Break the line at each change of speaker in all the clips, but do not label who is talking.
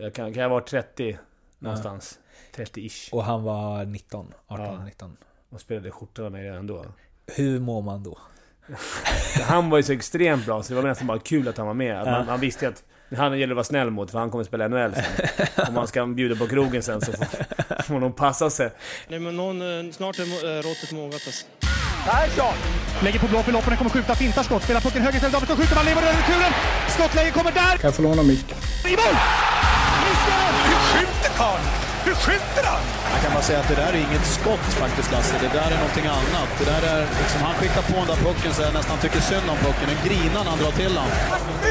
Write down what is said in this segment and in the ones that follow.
Jag kan, kan jag vara 30 någonstans. 30-ish.
Och han var 19, 18,
Ja.
19.
Och spelade skjortan med redan då.
Hur mår man då?
Han var ju så extremt bra, så det var nästan bara kul att han var med. Att
Ja.
Man, man visste ju att han gäller att vara snäll mot, för han kommer spela NHL sen. Om man ska bjuda på krogen sen så får, får de passa sig.
Nej, men någon, eh, snart är eh, råttet mogat alltså.
Persson! Lägger på blå för loppen, kommer skjuta, fintar skott, spelar pucken höger istället, Davidsson skjuter, man lever över returen! Skottläge kommer där!
Kan jag få låna micken?
I mål! Karln? Hur skjuter han?
Jag kan bara säga att det där är inget skott faktiskt Lasse. Det där är någonting annat. Det där är liksom, han skickar på den där pucken så jag nästan tycker synd om pucken. Den grinar när han drar till den.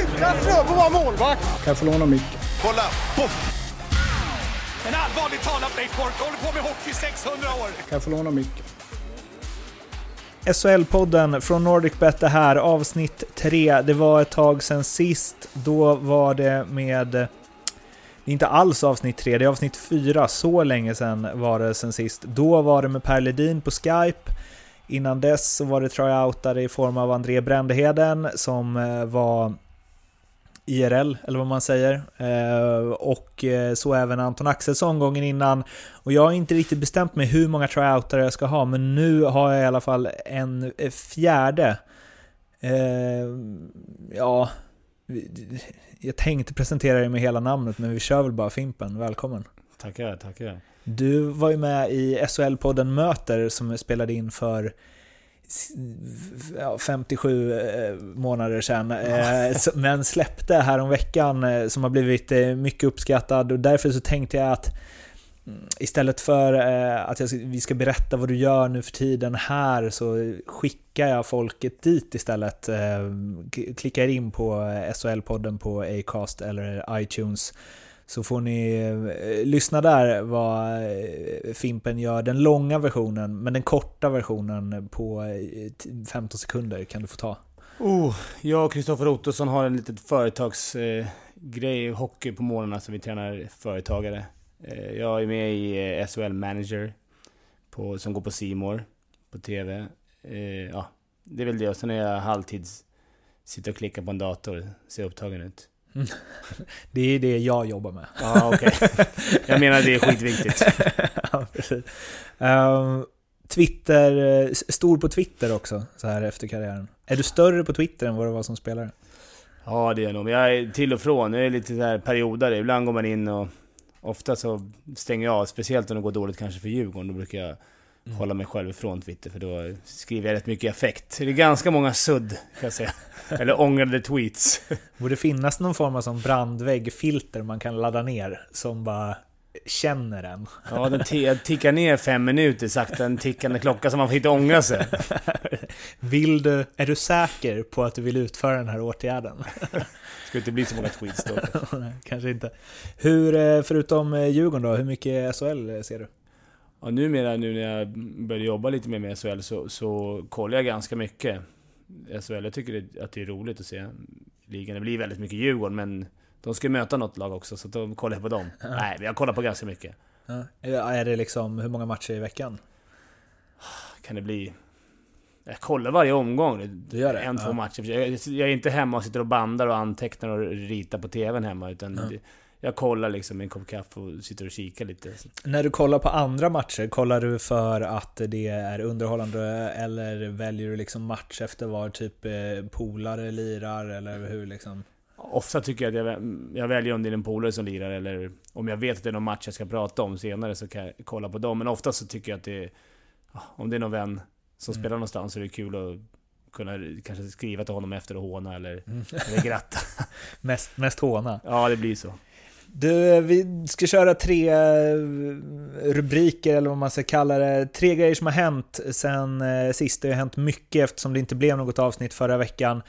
Utan Fröbo var målvakt!
Kan jag få låna micken?
Kolla! Poff! En allvarligt talat Leif Boork håller på med hockey i 600 år!
Kan jag få låna micken?
SHL-podden från NordicBet det här, avsnitt 3. Det var ett tag sedan sist. Då var det med... Det är inte alls avsnitt 3, det är avsnitt 4. Så länge sedan var det sen sist. Då var det med Per Ledin på Skype. Innan dess så var det tryoutare i form av André Brändeheden som eh, var IRL, eller vad man säger. Eh, och eh, så även Anton Axelsson gången innan. Och jag har inte riktigt bestämt mig hur många tryoutare jag ska ha, men nu har jag i alla fall en fjärde. Ja, jag tänkte presentera dig med hela namnet, men vi kör väl bara Fimpen. Välkommen!
Tackar, tackar.
Du var ju med i SHL-podden Möter som spelade in för ja, 57 eh, månader sedan. Eh, Men släppte här om veckan eh, som har blivit mycket uppskattad och därför så tänkte jag att Istället för eh, att jag, ska- vi ska berätta vad du gör nu för tiden här så skickar jag folket dit istället. Eh, klickar in på SHL-podden på Acast eller iTunes så får ni eh, lyssna där vad Fimpen gör, den långa versionen, men den korta versionen på 15 sekunder kan du få ta.
Oh, jag och Kristoffer Ottosson har en litet företagsgrej, eh, hockey på morgnarna, så vi tränar företagare. Eh, jag är med i eh, SHL Manager, på, som går på Simor på TV. Eh, ja, det är väl det. Och sen är jag halvtids... Sitter och klickar på en dator, ser upptagen ut.
Det är det jag jobbar med.
Ja, okej. Jag menar det är skitviktigt.
ja, precis. Ehm, Twitter, stor på Twitter också, så här efter karriären. Är du större på Twitter än vad du var som spelare?
Ja, det är jag nog. Jag är till och från. Jag är lite där perioder. Ibland går man in och... Ofta så stänger jag av, speciellt om det går dåligt kanske för Djurgården. Då brukar jag hålla mig själv ifrån Twitter, för då skriver jag rätt mycket effekt. Det är ganska många sudd, kan jag säga. Eller ångrade tweets.
Borde finnas någon form av som brandväggfilter man kan ladda ner som bara känner en.
Ja, den tickar ner fem minuter sakta, en tickande klocka så man får inte ångra sig.
Vill du, är du säker på att du vill utföra den här åtgärden?
Ska inte bli så många tweets då.
Kanske inte. Hur, eh, förutom eh, Djurgården då, hur mycket SHL ser du?
Ja, numera nu när jag börjar jobba lite mer med SHL så, så kollar jag ganska mycket SHL. Jag tycker det, att det är roligt att se ligan. Det blir väldigt mycket Djurgården, men de ska ju möta något lag också, så då kollar jag på dem. Nej, jag kollar på ganska mycket.
Ja. Är det liksom, hur många matcher i veckan?
Kan det bli... Jag kollar varje omgång.
Du gör det?
En, två
Ja.
matcher. Jag, är inte hemma och sitter och bandar och antecknar och ritar på TVn hemma, utan det, jag kollar liksom med en kopp kaffe och sitter och kikar lite.
När du kollar på andra matcher, kollar du för att det är underhållande eller väljer du liksom match efter var typ eh, polare lirar eller hur liksom?
Ofta tycker jag att jag, jag väljer om det är en polare som lirar eller om jag vet att det är någon match jag ska prata om senare så kan jag kolla på dem. Men ofta så tycker jag att det är... Om det är någon vän som spelar någonstans så är det kul att kunna kanske skriva till honom efter och håna eller, eller gratta.
Mest, mest håna.
Ja, det blir så.
Du, vi ska köra tre eh, rubriker, eller vad man ska kalla det. Tre grejer som har hänt sen eh, sist. Det har hänt mycket eftersom det inte blev något avsnitt förra veckan.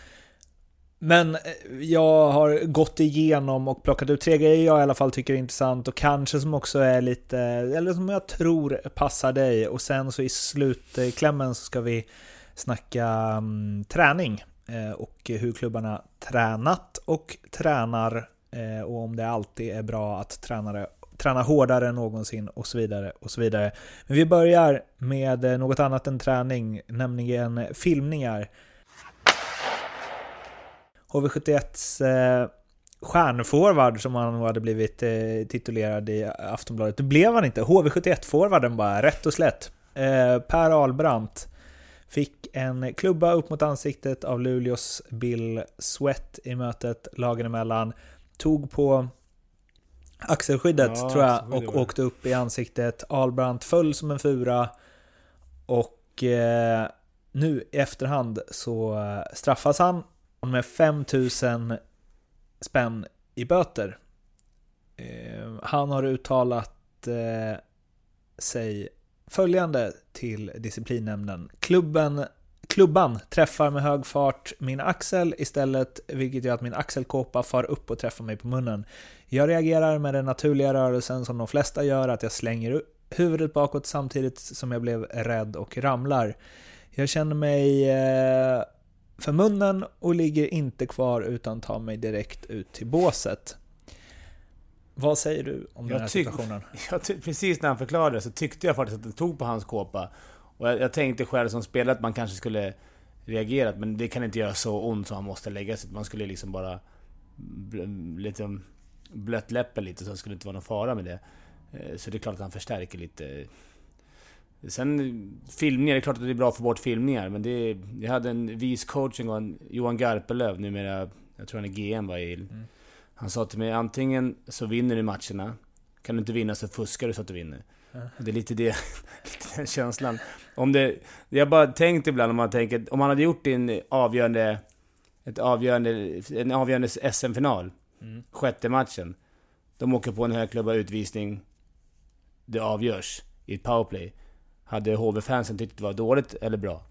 Men eh, jag har gått igenom och plockat ut tre grejer jag i alla fall tycker är intressant och kanske som också är lite, eller som jag tror passar dig. Och sen så i slutklämmen så ska vi snacka um, träning eh, och hur klubbarna tränat och tränar eh, och om det alltid är bra att tränare träna hårdare än någonsin och så vidare och så vidare. Men vi börjar med något annat än träning, nämligen filmningar. HV71s eh, stjärnforward som han hade blivit eh, titulerad i Aftonbladet. Det blev han inte. HV71-forwarden bara, rätt och slätt. Eh, per Ahlbrandt fick en klubba upp mot ansiktet av Luleås Bill Sweat i mötet lagen emellan. Tog på axelskyddet
Ja,
tror jag och
det.
åkte upp i ansiktet. Ahlbrandt föll som en fura och eh, nu i efterhand så eh, straffas han med 5000 spänn i böter. Eh, han har uttalat eh, sig följande till disciplinnämnden. Klubben, klubban träffar med hög fart min axel istället, vilket gör att min axelkåpa far upp och träffar mig på munnen. Jag reagerar med den naturliga rörelsen som de flesta gör, att jag slänger huvudet bakåt samtidigt som jag blev rädd och ramlar. Jag känner mig eh, för munnen och ligger inte kvar utan tar mig direkt ut till båset. Vad säger du om
Jag
den här
tyck-
situationen?
Precis när han förklarade det så tyckte jag faktiskt att det tog på hans kåpa. Och jag, jag tänkte själv som spelare att man kanske skulle reagerat, men det kan inte göra så ont så han måste lägga sig. Man skulle liksom bara... bl- Lite blött läppen lite, så det skulle inte vara någon fara med det. Eh, Så det är klart att han förstärker lite. Sen filmningar, det är klart att det är bra att få bort filmningar, men det är, Jag hade en vis coach en gång, Johan Garpenlöv, numera... Jag tror han är GM var i... Han sa till mig antingen så vinner du matcherna, kan du inte vinna så fuskar du så att du vinner. Det är lite det, lite den känslan. Om det, jag har bara tänkt ibland om man tänker, om man hade gjort en avgörande, ett avgörande, en avgörande SM-final, sjätte matchen. De åker på en högklubba utvisning, det avgörs i ett powerplay. Hade HV-fansen tyckt det var dåligt eller bra?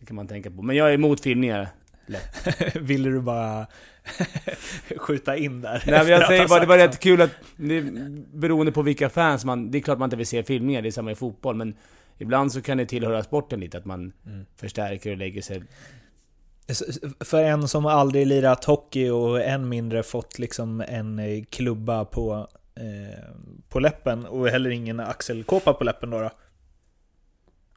Det kan man tänka på. Men jag är emot filmningar.
Ville du bara skjuta in där?
Nej men jag säger bara, det var rätt kul att... Det, beroende på vilka fans man... Det är klart man inte vill se filmningar, det är samma i fotboll, men... Ibland så kan det tillhöra sporten lite, att man förstärker och lägger sig...
För en som aldrig lirat hockey och än mindre fått liksom en eh, klubba på, på läppen och heller ingen axelkåpa på läppen då. då.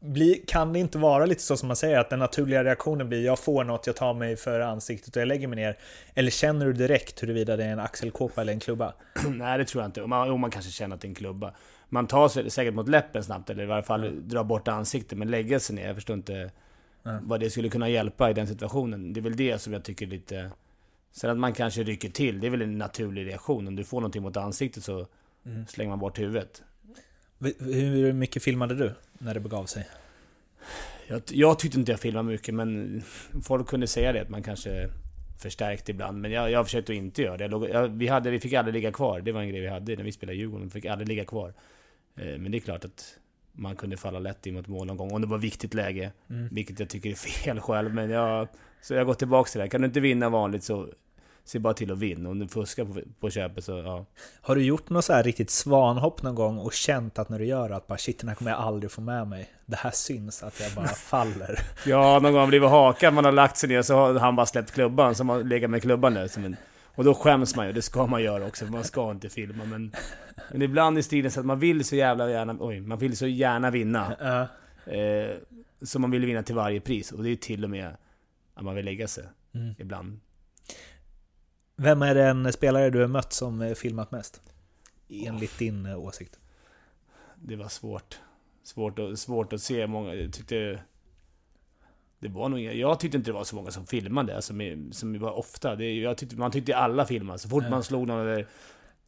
Blir, kan det inte vara lite så som man säger, att den naturliga reaktionen blir jag får något, jag tar mig för ansiktet och jag lägger mig ner? Eller känner du direkt huruvida det är en axelkåpa eller en klubba?
Nej det tror jag inte. Man, jo, man kanske känner att det är en klubba. Man tar sig säkert mot läppen snabbt, eller i varje fall drar bort ansiktet, men lägga sig ner, jag förstår inte vad det skulle kunna hjälpa i den situationen. Det är väl det som jag tycker är lite... Sen att man kanske rycker till, det är väl en naturlig reaktion. Om du får någonting mot ansiktet så slänger man bort huvudet.
Hur mycket filmade du när det begav sig?
Jag, jag tyckte inte jag filmade mycket, men folk kunde säga det, att man kanske förstärkte ibland. Men jag, jag försökte inte göra det. Jag låg, jag, vi, hade, vi fick aldrig ligga kvar. Det var en grej vi hade när vi spelade Djurgården. Vi fick aldrig ligga kvar. Eh, men det är klart att man kunde falla lätt in mot mål någon gång. Om det var viktigt läge. Vilket jag tycker är fel själv. Men jag, så jag går tillbaka till det. här. Kan du inte vinna vanligt så se bara till att vinna. Om du fuskar på, på köpet så ja.
Har du gjort något så här riktigt svanhopp någon gång och känt att när du gör att bara shit, den här kommer jag aldrig få med mig. Det här syns att jag bara faller.
Ja, någon gång har blivit hakad, man har lagt sig ner så har han bara släppt klubban, så man legat med klubban där som en... Och då skäms man ju, det ska man göra också, man ska inte filma men... Men ibland i stilen så att man vill så jävla gärna, oj, man vill så gärna vinna.
Ja.
Eh, så man vill vinna till varje pris, och det är till och med att man vill lägga sig. Ibland.
Vem är den spelare du har mött som filmat mest? Enligt din eh, åsikt.
Det var svårt. Svårt, att- svårt att se många, jag tyckte... Det var nog jag tyckte inte det var så många som filmade, alltså med, som var ofta. Det, jag tyckte, man tyckte alla filmade. Så fort
Ja.
man slog någon eller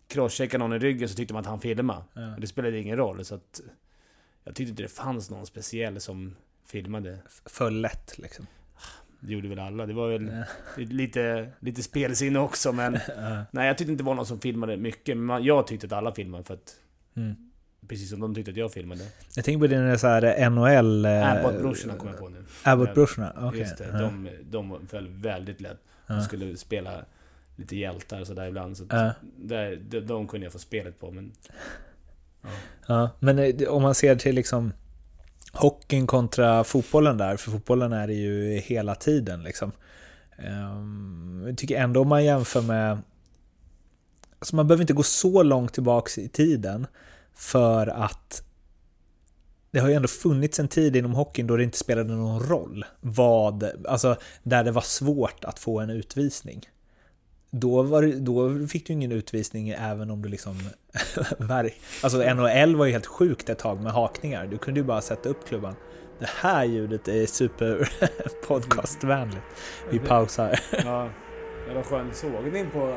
crosscheckade någon i ryggen så tyckte man att han filmade.
Ja.
Det spelade ingen roll. Så att, jag tyckte inte det fanns någon speciell som filmade.
För lätt liksom.
Det gjorde väl alla. Det var väl
Ja.
lite, lite spelsinne också men...
Ja.
Nej, jag tyckte inte det var någon som filmade mycket. Men jag tyckte att alla filmade för att...
Mm.
Precis som de tyckte att jag filmade.
Jag tänker på din så här NHL... eh,
Abbott-brorsorna kom jag på nu.
Abbott-brorsorna, okej.
Just det,
Ja.
de, de föll väldigt lätt. De
Ja.
skulle spela lite hjältar och sådär ibland. Så
Ja.
där, de, de kunde jag få spelet på, men...
Ja, men eh, det- om man ser till liksom hockeyn kontra fotbollen där, för fotbollen är det ju hela tiden liksom. Ehm, jag tycker ändå om man jämför med... Alltså man behöver inte gå så långt tillbaks i tiden för att det har ju ändå funnits en tid inom hockeyn då det inte spelade någon roll vad, alltså där det var svårt att få en utvisning då, var, det- då fick du ingen utvisning även om du liksom... alltså NHL var ju helt sjukt ett tag med hakningar. Du kunde ju bara sätta upp klubban. Det här ljudet är super podcastvänligt. Vi pausar.
Ja, jävla skön sågning på...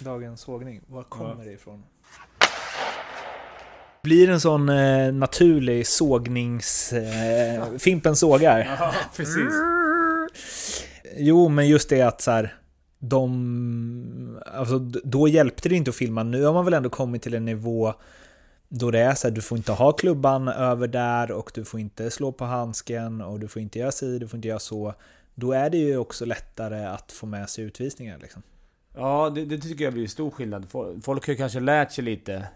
Dagens sågning, var kommer det ifrån? Blir en sån eh, naturlig sågnings... Eh, Fimpen sågar.
Ja, precis.
Jo, men just det att så här, de... Alltså, då hjälpte det inte att filma. Nu har man väl ändå kommit till en nivå då det är så här, du får inte ha klubban över där och du får inte slå på handsken och du får inte göra si, du får inte göra så. Då är det ju också lättare att få med sig utvisningar liksom.
Ja, det, det tycker jag blir stor skillnad. Folk har ju kanske lärt sig lite.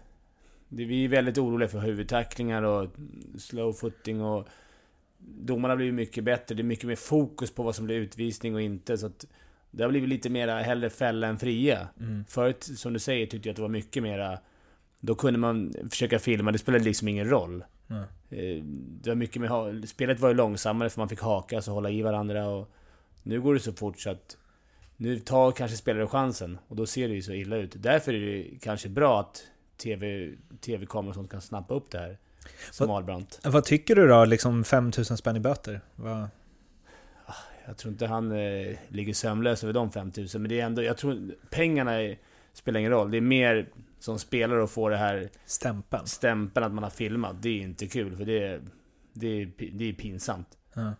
Vi är väldigt oroliga för huvudtacklingar och slow footing och... Domarna blir ju mycket bättre. Det är mycket mer fokus på vad som blir utvisning och inte. Så att det har blivit lite mera hellre fälla än fria. Förut, som du säger, tyckte jag att det var mycket mera... Då kunde man försöka filma, det spelade liksom ingen roll.
Mm.
Det var mycket mer... Spelet var ju långsammare för man fick haka, så hålla i varandra och... Nu går det så fort så att... Nu tar kanske spelare chansen och då ser det ju så illa ut. Därför är det kanske bra att TV, TV-kameror och sånt kan snappa upp det här. Som
Vad-
Ahlbrandt.
Vad tycker du då? Liksom 5000 spänn i böter? Vad...
Jag tror inte han eh, ligger sömnlös över de 5000 men det är ändå... Jag tror pengarna är, spelar ingen roll. Det är mer som spelare att få det här
Stämpeln?
stämpeln att man har filmat. Det är inte kul för det är, det är, det är pinsamt.
Ja.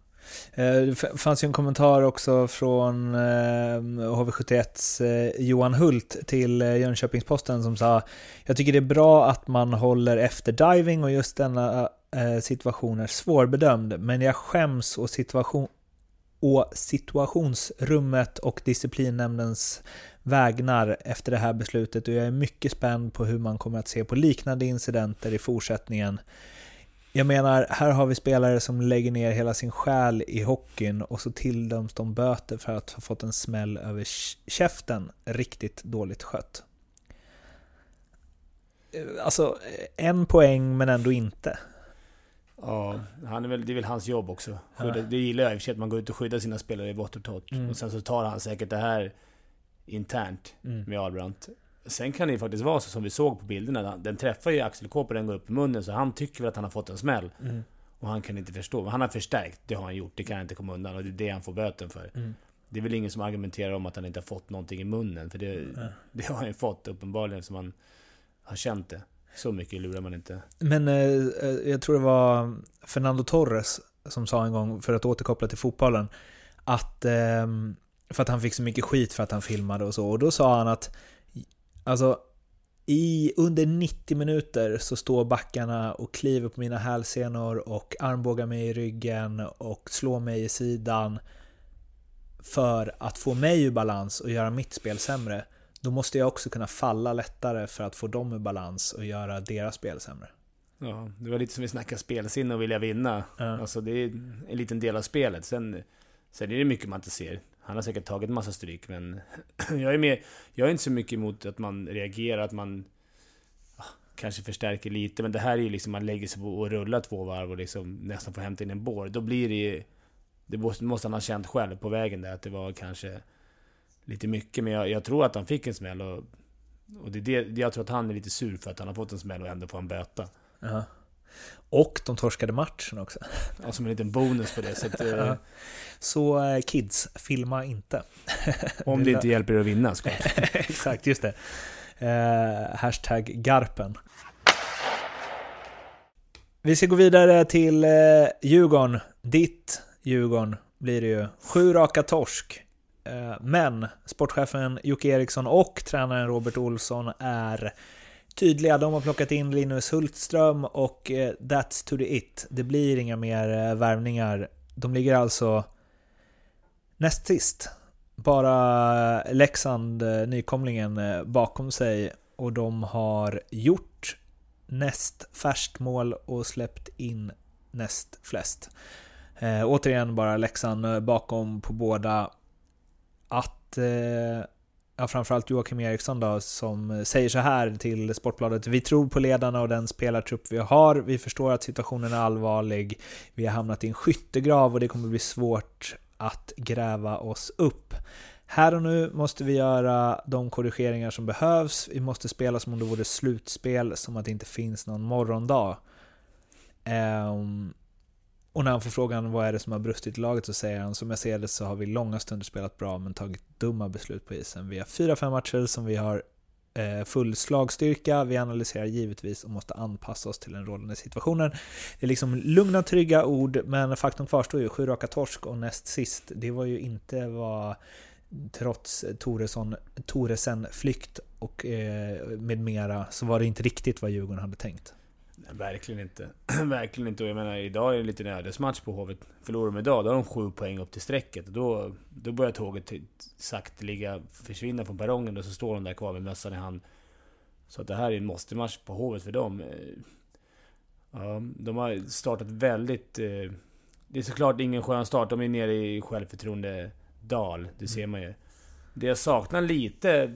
Eh, det fanns ju en kommentar också från eh, HV71s eh, Johan Hult till Jönköpings-Posten som sa Jag tycker det är bra att man håller efter diving och just denna situation är svårbedömd men jag skäms och situation, å situationsrummet och disciplinnämndens vägnar efter det här beslutet och jag är mycket spänd på hur man kommer att se på liknande incidenter i fortsättningen. Jag menar, här har vi spelare som lägger ner hela sin själ i hockeyn och så tilldöms de böter för att ha fått en smäll över kä- käften. Riktigt dåligt skött. Eh, Alltså, en poäng men ändå inte.
Ja, han är väl, det är väl hans jobb också. Skydda, Det gillar jag i och för sig, att man går ut och skyddar sina spelare i vått och torrt.
Mm.
Och sen så tar han säkert det här internt
Mm.
med Ahlbrandt. Sen kan det ju faktiskt vara så som vi såg på bilderna. Den träffar ju Axel Kåper, den går upp i munnen, så han tycker väl att han har fått en smäll.
Mm.
Och han kan inte förstå. Men han har förstärkt, det har han gjort. Det kan han inte komma undan. Och det är det han får böten för.
Mm.
Det är väl ingen som argumenterar om att han inte har fått någonting i munnen. För det, det har han ju fått uppenbarligen, som han har känt det. Så mycket lurar man inte.
Men eh, eh, jag tror det var Fernando Torres som sa en gång, för att återkoppla till fotbollen, att ehm, för att han fick så mycket skit för att han filmade och så. Och då sa han att alltså, i, under 90 minuter så står backarna och kliver på mina hälsenor och armbågar mig i ryggen och slår mig i sidan för att få mig ur balans och göra mitt spel sämre. Då måste jag också kunna falla lättare för att få dem ur balans och göra deras spel sämre.
Ja, det var lite som vi snackade spelsinne och vilja vinna.
Ja.
Alltså det är en liten del av spelet. Sen, sen är det mycket man inte ser. Han har säkert tagit en massa stryk, men jag är, mer, jag är inte så mycket emot att man reagerar, att man ah, kanske förstärker lite. Men det här är ju liksom, man lägger sig på och rullar två varv och liksom nästan får hämta in en bår. Då blir det ju... Det måste, måste han ha känt själv på vägen där, att det var kanske lite mycket. Men jag, jag tror att han fick en smäll och... Och det det, jag tror att han är lite sur för att han har fått en smäll och ändå får han böta.
Ja. Och de torskade matchen också.
Ja, som en liten bonus på det. Så att, eh,
Så eh, kids, filma inte.
om det inte hjälper er att vinna,
Exakt, just det. Eh, hashtag Garpen. Vi ska gå vidare till eh, Djurgården. Ditt Djurgården blir det ju. Sju raka torsk. Eh, men sportchefen Jocke Eriksson och tränaren Robert Olsson är tydliga. De har plockat in Linus Hultström och eh, that's to the it. Det blir inga mer eh, värvningar. De ligger alltså näst sist. Bara Leksand, eh, nykomlingen, eh, bakom sig och de har gjort näst färst mål och släppt in näst flest. Eh, återigen bara Leksand eh, bakom på båda. Att eh, ja, framförallt Joakim Eriksson då, som säger så här till Sportbladet. Vi tror på ledarna och den spelartrupp vi har. Vi förstår att situationen är allvarlig. Vi har hamnat i en skyttegrav och det kommer bli svårt att gräva oss upp. Här och nu måste vi göra de korrigeringar som behövs. Vi måste spela som om det vore slutspel, som att det inte finns någon morgondag. Um, och när han får frågan vad är det som har brustit i laget så säger han som jag ser det så har vi långa stunder spelat bra men tagit dumma beslut på isen. Vi har fyra, fem matcher som vi har eh, full slagstyrka, vi analyserar givetvis och måste anpassa oss till den rådande situationen. Det är liksom lugna, trygga ord, men faktum kvarstår ju, sju raka torsk och näst sist, det var ju inte vad trots Toresson, Toresen flykt och eh, med mera så var det inte riktigt vad Djurgården hade tänkt.
Verkligen inte. verkligen inte. Och jag menar, idag är det lite en ödesmatch på Hovet. Förlorar de idag, då har de sju poäng upp till strecket. Då, då börjar tåget sakteliga försvinna från perrongen och så står de där kvar med mössan i hand. Så att det här är en måste-match på Hovet för dem. Eh, ja, de har startat väldigt... Eh, det är såklart ingen skön start. De är nere i självförtroende dal. Det ser man ju. Det jag saknar lite...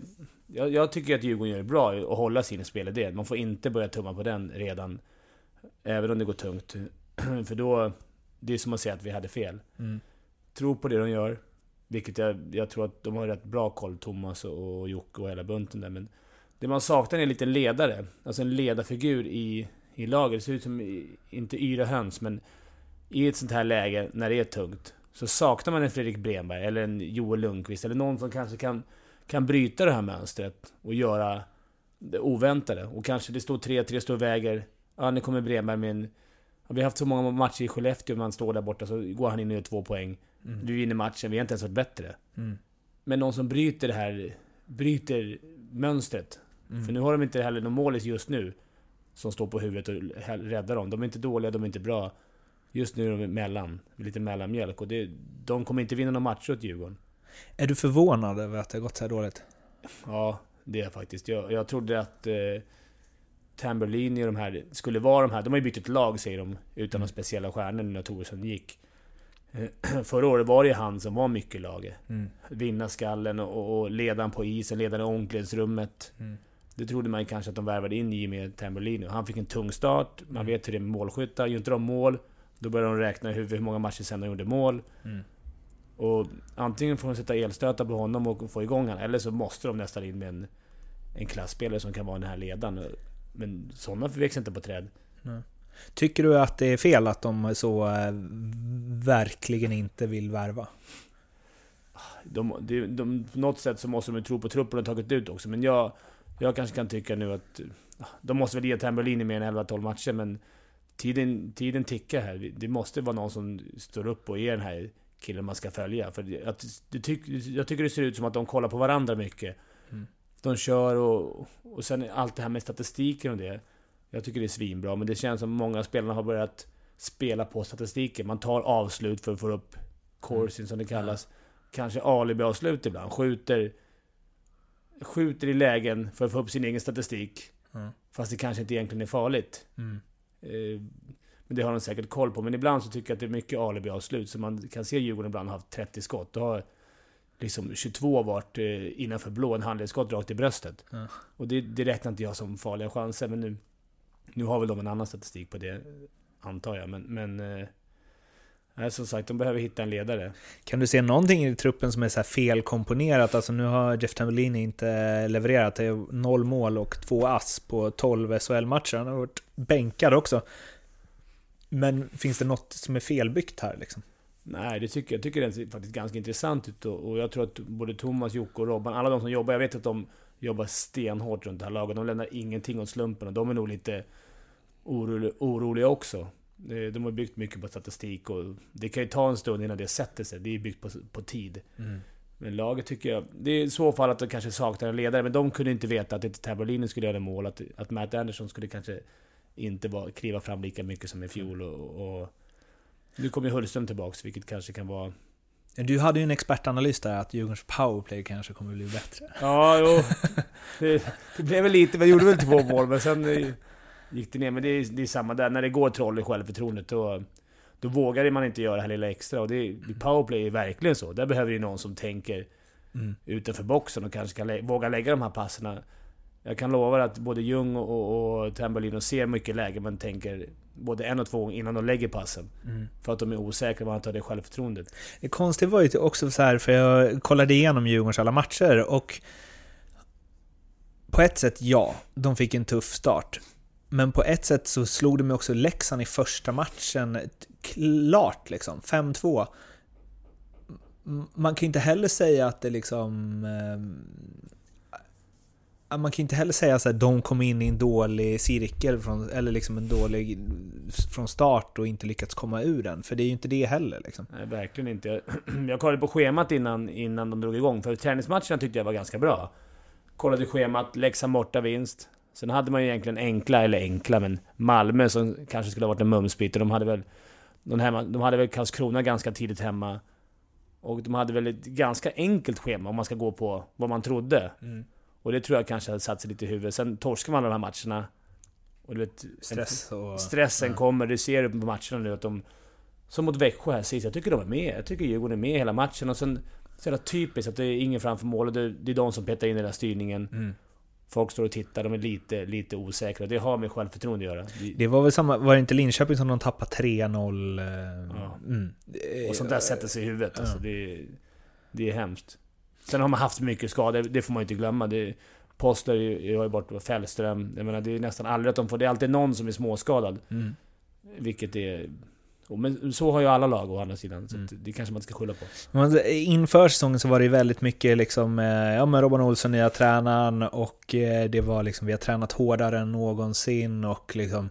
Jag, jag tycker att Djurgården gör det bra att hålla sin spelidé. Man får inte börja tumma på den redan. Även om det går tungt. För då... Det är som att säga att vi hade fel. Mm. Tro på det de gör. Vilket jag, jag tror att de har rätt bra koll, Thomas och Jocke och hela bunten där. Men det man saknar är en liten ledare. Alltså en ledarfigur i, i laget. Det ser ut som, inte yra höns, men i ett sånt här läge när det är tungt. Så saknar man en Fredrik Bremberg eller en Joel Lundqvist eller någon som kanske kan, kan bryta det här mönstret och göra det oväntade. Och kanske det står 3-3, står och väger. Ja, nu kommer Bremberg med en... Ja, vi har haft så många matcher i Skellefteå, man står där borta så går han in och gör två poäng. Mm. Vi vinner matchen, vi har inte ens varit bättre. Mm. Men någon som bryter det här... Bryter mönstret. Mm. För nu har de inte heller någon målis just nu. Som står på huvudet och räddar dem. De är inte dåliga, de är inte bra. Just nu är de mellan, lite mellanmjölk och det, de kommer inte vinna några matcher åt Djurgården.
Är du förvånad över att det har gått så här dåligt?
Ja, det är jag faktiskt. Jag, jag trodde att eh, Tamberlini och de här skulle vara de här. De har ju bytt ett lag säger de, utan några speciella stjärnor när Toresson gick. Förra året var det ju han som var mycket laget. Mm. Vinna skallen och, och ledaren på isen, ledaren i omklädningsrummet. Mm. Det trodde man kanske att de värvade in i med Tamberlini. Han fick en tung start, man mm. vet hur det är med målskyttar. Gör inte de mål, då börjar de räkna hur, hur många matcher sen de gjorde mål. Mm. Och antingen får de sätta elstötar på honom och få igång honom, eller så måste de nästan in med en, en klassspelare som kan vara den här ledaren. Men sådana växer inte på träd.
Nej. Tycker du att det är fel att de så äh, verkligen inte vill värva?
De, de, de, på något sätt så måste de ju tro på truppen och tagit ut också, men jag, jag kanske kan tycka nu att... De måste väl ge Tamberlini mer än 11-12 matcher, men tiden, tiden tickar här. Det måste vara någon som står upp och är den här killen man ska följa. För att, tyck, jag tycker det ser ut som att de kollar på varandra mycket. Mm. De kör och, och sen allt det här med statistiken och det. Jag tycker det är svinbra, men det känns som många spelarna har börjat spela på statistiken. Man tar avslut för att få upp coursing som det kallas. Mm. Kanske alibi-avslut ibland. Skjuter, skjuter i lägen för att få upp sin egen statistik. Mm. Fast det kanske inte egentligen är farligt. Mm. Eh, men det har de säkert koll på. Men ibland så tycker jag att det är mycket alibi-avslut. Så man kan se Djurgården ibland har haft 30 skott. Då har liksom 22 varit eh, innanför blå, en handledsskott rakt i bröstet. Ja. Och det, det räknar inte jag som farliga chanser. Men nu, nu har väl de en annan statistik på det, antar jag. Men, men eh, Nej, som sagt, de behöver hitta en ledare.
Kan du se någonting i truppen som är så felkomponerat? Alltså nu har Jeff Tambellini inte levererat. Det är noll mål och två ass på 12 SHL-matcher. Han har varit bänkad också. Men finns det något som är felbyggt här liksom?
Nej, det tycker jag. Jag tycker det ser faktiskt ganska intressant ut. Och jag tror att både Thomas, Jocke och Robban, alla de som jobbar, jag vet att de jobbar stenhårt runt det här laget. De lämnar ingenting åt slumpen och de är nog lite oroliga också. De har byggt mycket på statistik och det kan ju ta en stund innan det sätter sig. Det är byggt på, på tid. Mm. Men laget tycker jag... Det är i så fall att de kanske saknar en ledare, men de kunde inte veta att inte Tabolini skulle göra mål. Att, att Matt Anderson skulle kanske inte var, kliva fram lika mycket som i fjol. Och, och nu kommer ju Hullström tillbaks, vilket kanske kan vara...
Du hade ju en expertanalys där att Djurgårdens powerplay kanske kommer bli bättre.
Ja, jo. Det, det blev väl lite, vi gjorde väl två mål, men sen gick det ner. Men det är, det är samma där, när det går troll i självförtroendet då, då vågar man inte göra det här lilla extra. Och det är, powerplay är verkligen så. Där behöver ju någon som tänker mm. utanför boxen och kanske kan lä våga lägga de här passerna Jag kan lova dig att både Ljung och, och, och Tambolino ser mycket läge, men tänker både en och två gånger innan de lägger passen.
Mm.
För att de är osäkra, man tar det självförtroendet.
Det konstiga var ju också så här, för jag kollade igenom Djurgårdens alla matcher och på ett sätt, ja, de fick en tuff start. Men på ett sätt så slog de också Leksand i första matchen klart liksom, 5-2. Man kan inte heller säga att det liksom... Eh, man kan inte heller säga att de kom in i en dålig cirkel, från, eller liksom en dålig från start och inte lyckats komma ur den. För det är ju inte det heller liksom.
Nej, verkligen inte. Jag, jag kollade på schemat innan, innan de drog igång, för träningsmatcherna tyckte jag var ganska bra. Kollade schemat, Leksand borta vinst. Sen hade man ju egentligen enkla, eller enkla, men Malmö som kanske skulle ha varit en mumsbit. De hade väl... De, hemma, de hade väl Karlskrona ganska tidigt hemma. Och de hade väl ett ganska enkelt schema om man ska gå på vad man trodde. Och det tror jag kanske hade satt sig lite i huvudet. Sen torskar man de här matcherna. Och du vet...
Stress och...
Stressen
ja.
kommer, du ser på matcherna nu att de... Som mot Växjö här sist, jag tycker de är med. Jag tycker Djurgården är med hela matchen och sen... Så jävla typiskt att det är ingen framför mål och det, det är de som petar in i den här styrningen.
Mm.
Folk står och tittar, de är lite, lite osäkra. Det har med självförtroende att göra. Det,
var väl samma, var det inte Linköping som de tappade 3-0? eh,
Ja.
Mm.
och sånt där sätter sig i huvudet.
Ja.
Alltså, det, är- det är hemskt. Sen har man haft mycket skador, det får man ju inte glömma. Det, Postler har ju bort Fällström. Jag menar, det är nästan aldrig att de får... Det är alltid någon som är småskadad.
Mm.
Vilket är... och Men så har ju alla lag å andra sidan. Så
Mm.
det kanske man inte ska skylla på.
Inför säsongen så var det ju väldigt mycket liksom, eh, ja men Robban Olsson, nya tränaren och eh, det var liksom, vi har tränat hårdare än någonsin och liksom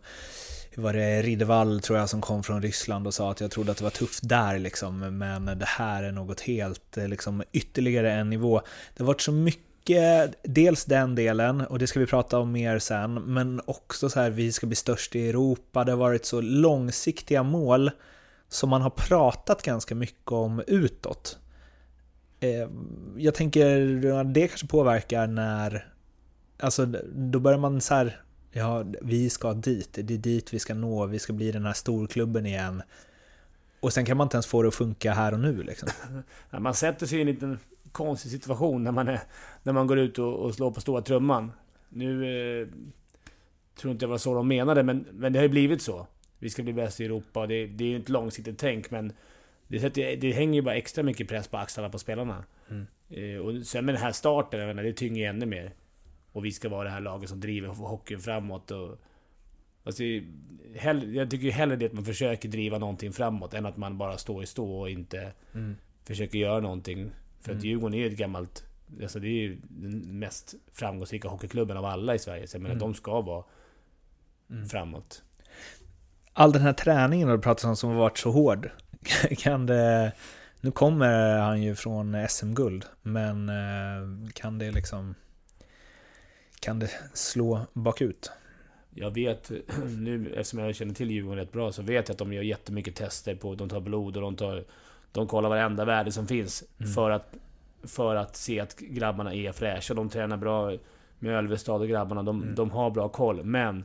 var det Riddervall tror jag som kom från Ryssland och sa att jag trodde att det var tufft där liksom, men det här är något helt, eh, liksom ytterligare en nivå. Det har varit så mycket, Eh, dels den delen, och det ska vi prata om mer sen, men också så här, vi ska bli störst i Europa, det har varit så långsiktiga mål som man har pratat ganska mycket om utåt. Eh, Jag tänker det kanske påverkar när... Alltså, då börjar man så här... Ja, vi ska dit. Det är dit vi ska nå. Vi ska bli den här storklubben igen. Och sen kan man inte ens få det att funka här och nu liksom.
Man sätter sig i en liten konstig situation när man, är, när man går ut och, och slår på stora trumman. Nu eh, tror inte jag var så de menade, men, men det har ju blivit så. Vi ska bli bäst i Europa det, det är ju ett långsiktigt tänk, men det, sätter, det hänger ju bara extra mycket press på axlarna på spelarna.
Mm.
Eh, och sen med den här starten, jag menar, det tynger ju ännu mer. Och vi ska vara det här laget som driver hockeyn framåt. Och, alltså, hell, jag tycker ju hellre det att man försöker driva någonting framåt, än att man bara står i stå och inte
Mm.
försöker göra någonting. För att
Mm.
Djurgården är ju ett gammalt... Alltså det är ju den mest framgångsrika hockeyklubben av alla i Sverige. Så jag menar,
Mm.
de ska vara
Mm.
framåt.
All den här träningen du pratat om som har varit så hård. Kan det... Nu kommer han ju från SM-guld, men eh, kan det liksom... Kan det slå bakut?
Jag vet nu, eftersom jag känner till Djurgården rätt bra, så vet jag att de gör jättemycket tester på... De tar blod och de tar... De kollar varenda värde som finns
Mm.
för, att, för att se att grabbarna är fräscha. De tränar bra med Ölvestad och grabbarna. De,
Mm.
de har bra koll. Men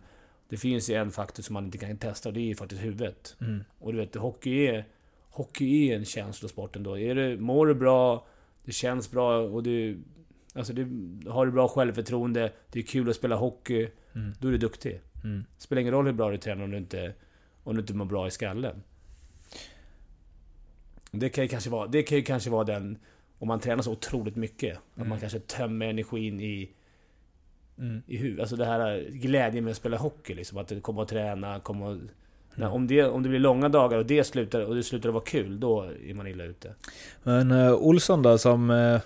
det finns ju en faktor som man inte kan testa och det är ju faktiskt huvudet.
Mm.
Och du vet, hockey är, hockey är en känslosport ändå. Är det, mår du bra, det känns bra och du... Alltså du, har du bra självförtroende, det är kul att spela hockey,
Mm.
då är du duktig.
Mm.
Spelar ingen roll hur bra du tränar om du inte, om du inte mår bra i skallen. Det kan ju kanske vara, det kan ju kanske vara den... Om man tränar så otroligt mycket, att
Mm.
man kanske tömmer energin i,
Mm.
i huvudet. Alltså det här glädjen med att spela hockey liksom. Att komma och träna, komma och...
Mm.
Om, det, om det blir långa dagar och det slutar, och det slutar att vara kul, då är man illa ute.
Men eh, Olsson då som... eh,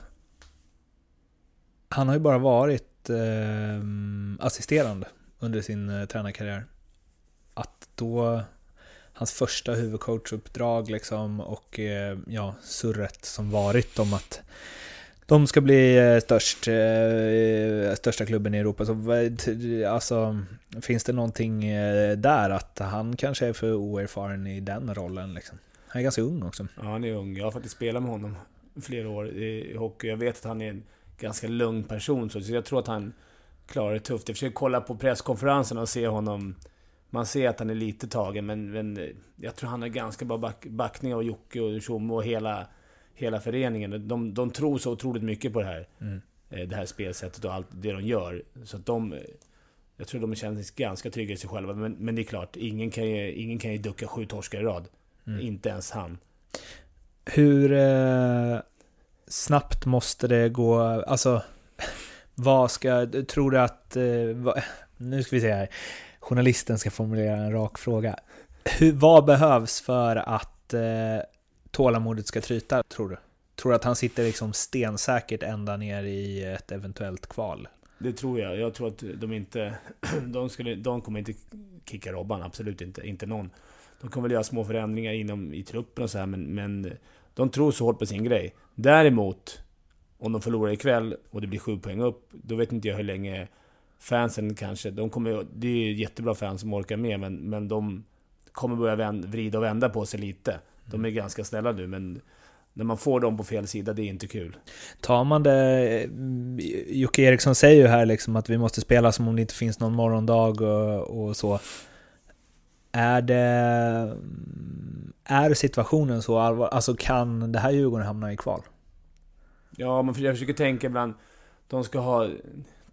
han har ju bara varit eh, assisterande under sin uh, tränarkarriär. Att då... Hans första huvudcoachuppdrag liksom och eh, ja, surret som varit om att de ska bli eh, störst, eh, största klubben i Europa. Så, alltså, finns det någonting där att han kanske är för oerfaren i den rollen? Liksom? Han är ganska ung också.
Ja, han är ung. Jag har faktiskt spelat med honom flera år i hockey. Jag vet att han är en ganska lugn person, så jag tror att han klarar det tufft. Jag försöker kolla på presskonferensen och se honom... Man ser att han är lite tagen, men, men jag tror han har ganska bra back, backning av Jocke och Tjomme och hela, hela föreningen. De, de tror så otroligt mycket på det här.
Mm.
eh, det här spelsättet och allt det de gör. Så att de... Jag tror de känner sig ganska trygga i sig själva. Men, men det är klart, ingen kan ju, ingen kan ju ducka sju torskar i rad. Inte ens han.
Hur eh, snabbt måste det gå? Alltså, vad ska... Tror du att... Eh, vad, nu ska vi se här. Journalisten ska formulera en rak fråga. Hur, vad behövs för att eh, tålamodet ska tryta, tror du? Tror du att han sitter liksom stensäkert ända ner i ett eventuellt kval?
Det tror jag. Jag tror att de inte... De, skulle, de kommer inte kicka Robban, absolut inte. Inte någon. De kommer väl göra små förändringar inom, i truppen och så här, men, men de tror så hårt på sin grej. Däremot, om de förlorar ikväll och det blir sju poäng upp, då vet inte jag hur länge fansen kanske... De kommer, det är jättebra fans som orkar med, men, men de kommer börja vänd, vrida och vända på sig lite. De är ganska snälla nu, men när man får dem på fel sida, det är inte kul.
Tar man det... Jocke Eriksson säger ju här liksom att vi måste spela som om det inte finns någon morgondag och, och så. Är det... Är situationen så allvarlig? Alltså kan det här Djurgården hamna i kval?
Ja, men jag försöker tänka ibland... De ska ha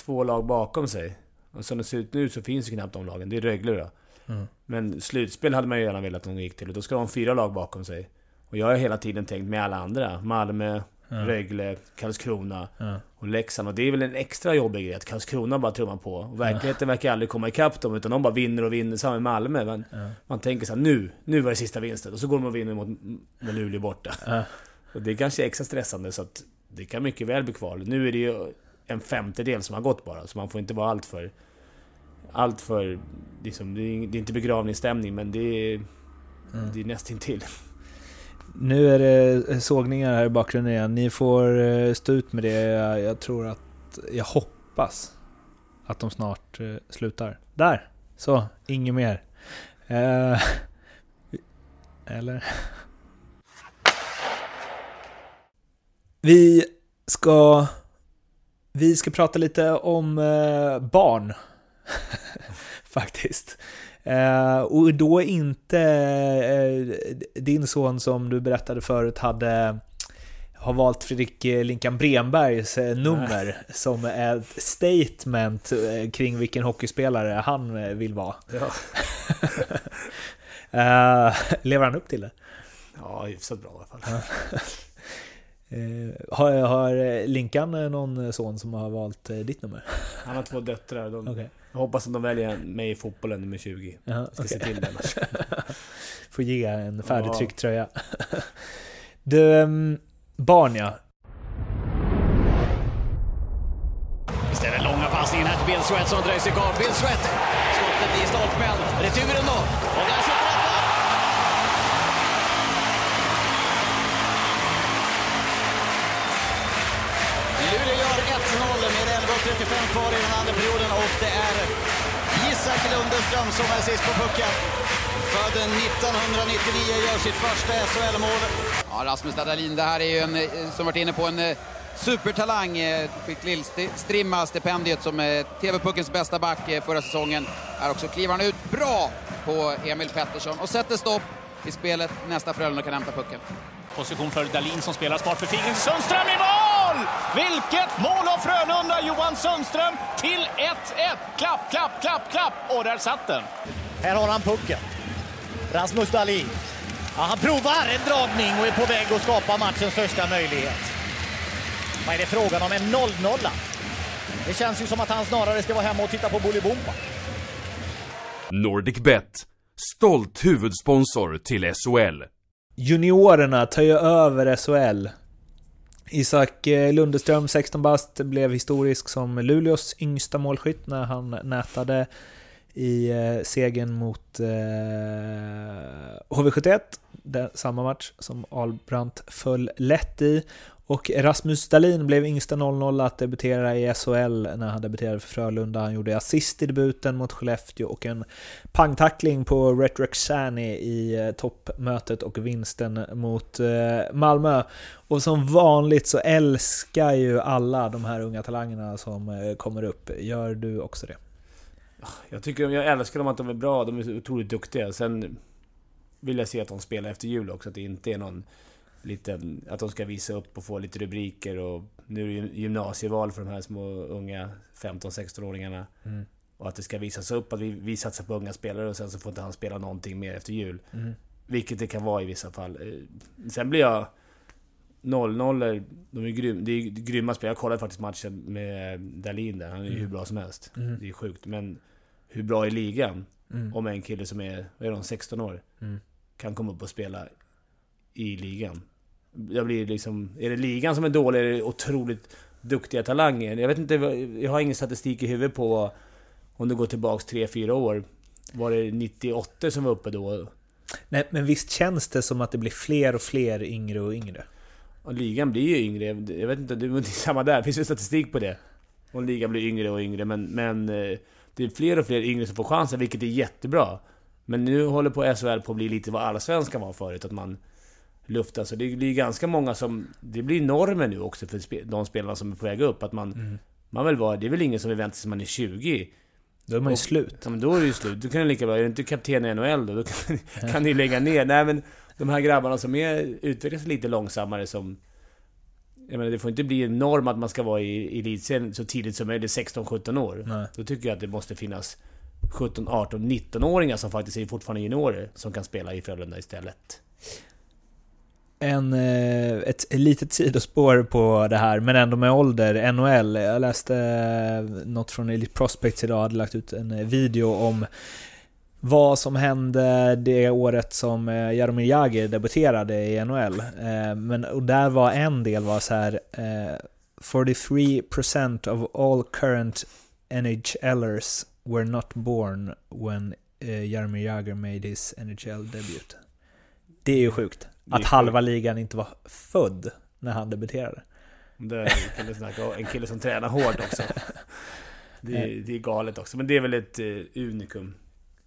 två lag bakom sig. Och som det ser ut nu så finns ju knappt de lagen. Det är Rögle då.
Mm.
Men slutspel hade man ju gärna velat att de gick till. Och då ska de ha fyra lag bakom sig. Och jag har hela tiden tänkt med alla andra. Malmö,
Ja.
Rögle, Karlskrona
Ja.
och Leksand. Och det är väl en extra jobbig grej att Karlskrona bara trummar på. Och verkligheten verkar aldrig komma ikapp dem, utan de bara vinner och vinner. Samma med Malmö. Men
Ja.
man tänker så här, nu, nu var det sista vinsten. Och så går de och vinner mot med Luleå borta. Och det kanske är extra stressande, så att det kan mycket väl bli kval. Nu är det ju en femtedel som har gått bara, så man får inte vara allt för... Allt för... Liksom, det, är, det är inte begravningsstämning, men det är... Det är nästintill.
Nu är det sågningar här i bakgrunden igen. Ni får eh, stå ut med det. Jag, jag tror att... Jag hoppas att de snart eh, slutar. Där! Så, inget mer. Eh, eller? Vi ska... Vi ska prata lite om eh, barn. Faktiskt. Eh, och då inte eh, din son som du berättade förut hade har valt Fredrik Linkan Brembergs nummer som ett statement kring vilken hockeyspelare han vill vara.
Ja,
lever han upp till det?
ja hyfsat bra i alla fall.
Eh, har, har Linkan eh, någon son som har valt eh, ditt nummer?
Han har två döttrar. De,
Okej.
Jag hoppas att de väljer mig i fotbollen nummer 20.
Ja,
Ska se
okej.
till det annars.
Får ge en färdigtryckt tröja. Du, ehm, barn ja.
Istället långa passningen här till Bill Sweat som dröjer sig kvar. Bill Sweat, skottet i stolpen. Returen då. 11.35 kvar i den andra perioden och det är Isak Lundeström som är sist på pucken. Född 1999, gör sitt första SHL-mål.
Ja, Rasmus Dahlin, det här är ju en, eh, som varit inne på, en eh, supertalang. eh, Fick Lill-Strimma-stipendiet som TV-puckens bästa back förra säsongen. Här också kliver han ut bra på Emil Pettersson och sätter stopp i spelet. Nästa Frölunda kan hämta pucken.
Position för Dalin som spelar smart för Fingren. Sundström i mål! Vilket mål av Frölunda! Johan Sundström till 1-1. Klapp, klapp, klapp, klapp! Och där satt den.
Här har han pucken. Rasmus Dahlin. Ja, han provar en dragning och är på väg att skapa matchens första möjlighet. Vad är det frågan om? En 0-0? Det känns ju som att han snarare ska vara hemma och titta på Bolibompa.
NordicBet. Stolt huvudsponsor till SHL.
Juniorerna tar ju över SHL. Isak eh, Lundeström, 16 bast, blev historisk som Luleås yngsta målskytt när han nätade i eh, segern mot eh, HV71. Samma match som Albrandt föll lätt i. Och Rasmus Dahlin blev yngsta 0-0 att debutera i SHL när han debuterade för Frölunda. Han gjorde assist i debuten mot Skellefteå och en pangtackling på Retroxani i eh, toppmötet och vinsten mot eh, Malmö. Och som vanligt så älskar ju alla de här unga talangerna som eh, kommer upp. Gör du också det?
Jag tycker jag älskar dem att de är bra, de är så otroligt duktiga. Sen vill jag se att de spelar efter jul också, att det inte är någon lite, att de ska visa upp och få lite rubriker och nu är det gymnasieval för de här små unga 15-16-åringarna.
Mm.
Och att det ska visas upp att vi, vi satsar på unga spelare och sen så får inte han spela någonting mer efter jul.
Mm.
Vilket det kan vara i vissa fall. Eh, Sen blir jag... 0-0, de är grym, det är grymma spelare. Jag kollade faktiskt matchen med Dalin där. Han är ju
Mm.
hur bra som helst.
Mm.
Det är sjukt. Men hur bra är ligan?
Mm.
Om en kille som är, vad är de, 16 år?
Mm.
Kan komma upp och spela i ligan. Jag blir liksom... Är det ligan som är dålig, är det otroligt duktiga talanger. Jag vet inte, jag har ingen statistik i huvudet på om du går tillbaks 3-4 år. Var det 98 som var uppe då?
Nej, men visst känns det som att det blir fler och fler yngre och yngre?
Och ligan blir ju yngre. Jag vet inte, det är samma där. Finns det statistik på det? Om ligan blir yngre och yngre. Men, men eh, det är fler och fler yngre som får chansen, vilket är jättebra. Men nu håller på SHL på att bli lite vad allsvenskan var förut. Att man luftar. Så det blir ganska många som... Det blir normen nu också för de spelarna som är på väg upp. Att man...
Mm.
Man vill vara... Det är väl ingen som vill vänta tills man är 20.
Då är man ju
Och-
slut.
Ja, men då är det ju slut. Du kan ju lika bra... Är du inte kapten i NHL då? Då kan, kan ni lägga ner. Nej men... De här grabbarna som är, utvecklas lite långsammare som... Jag menar, det får inte bli en norm att man ska vara i i elitserien så tidigt som möjligt, 16-17 år.
Nej.
Då tycker jag att det måste finnas 17, 18, 19-åringar som faktiskt är fortfarande juniorer som kan spela i Frölunda istället.
En, eh, ett litet sidospår på det här, men ändå med ålder. NHL. Jag läste eh, något från Elite Prospects idag, hade lagt ut en eh, video om vad som hände det året som Jaromir Jagr debuterade i NHL. Men, och där var en del var så här 43% of all current NHLers were not born when Jaromir Jagr made his NHL debut. Det är ju sjukt.
Är
Att halva ligan inte var född när han debuterade.
Det kan du snacka om. En kille som tränar hårt också. Det är, det är galet också, men det är väl ett uh, unikum.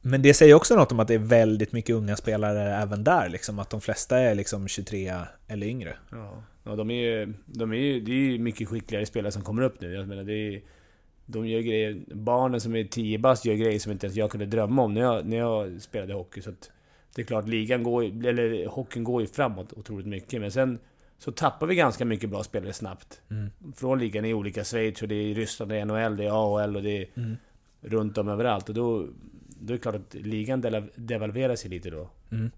Men det säger också något om att det är väldigt mycket unga spelare även där, liksom, att de flesta är liksom 23 eller yngre.
Ja, ja de är. De är det är ju mycket skickligare spelare som kommer upp nu. Jag menar, det är, de gör grejer... Barnen som är 10 bast gör grejer som inte ens jag kunde drömma om när jag, när jag spelade hockey. Så att det är klart, ligan går eller hockeyn går ju framåt otroligt mycket. Men sen så tappar vi ganska mycket bra spelare snabbt.
Mm.
Från ligan i olika Schweiz och det är i Ryssland, det är NHL, det är AHL och det är
Mm.
runt om överallt. Och då, då är det klart att ligan devalverar sig lite då.
Mm.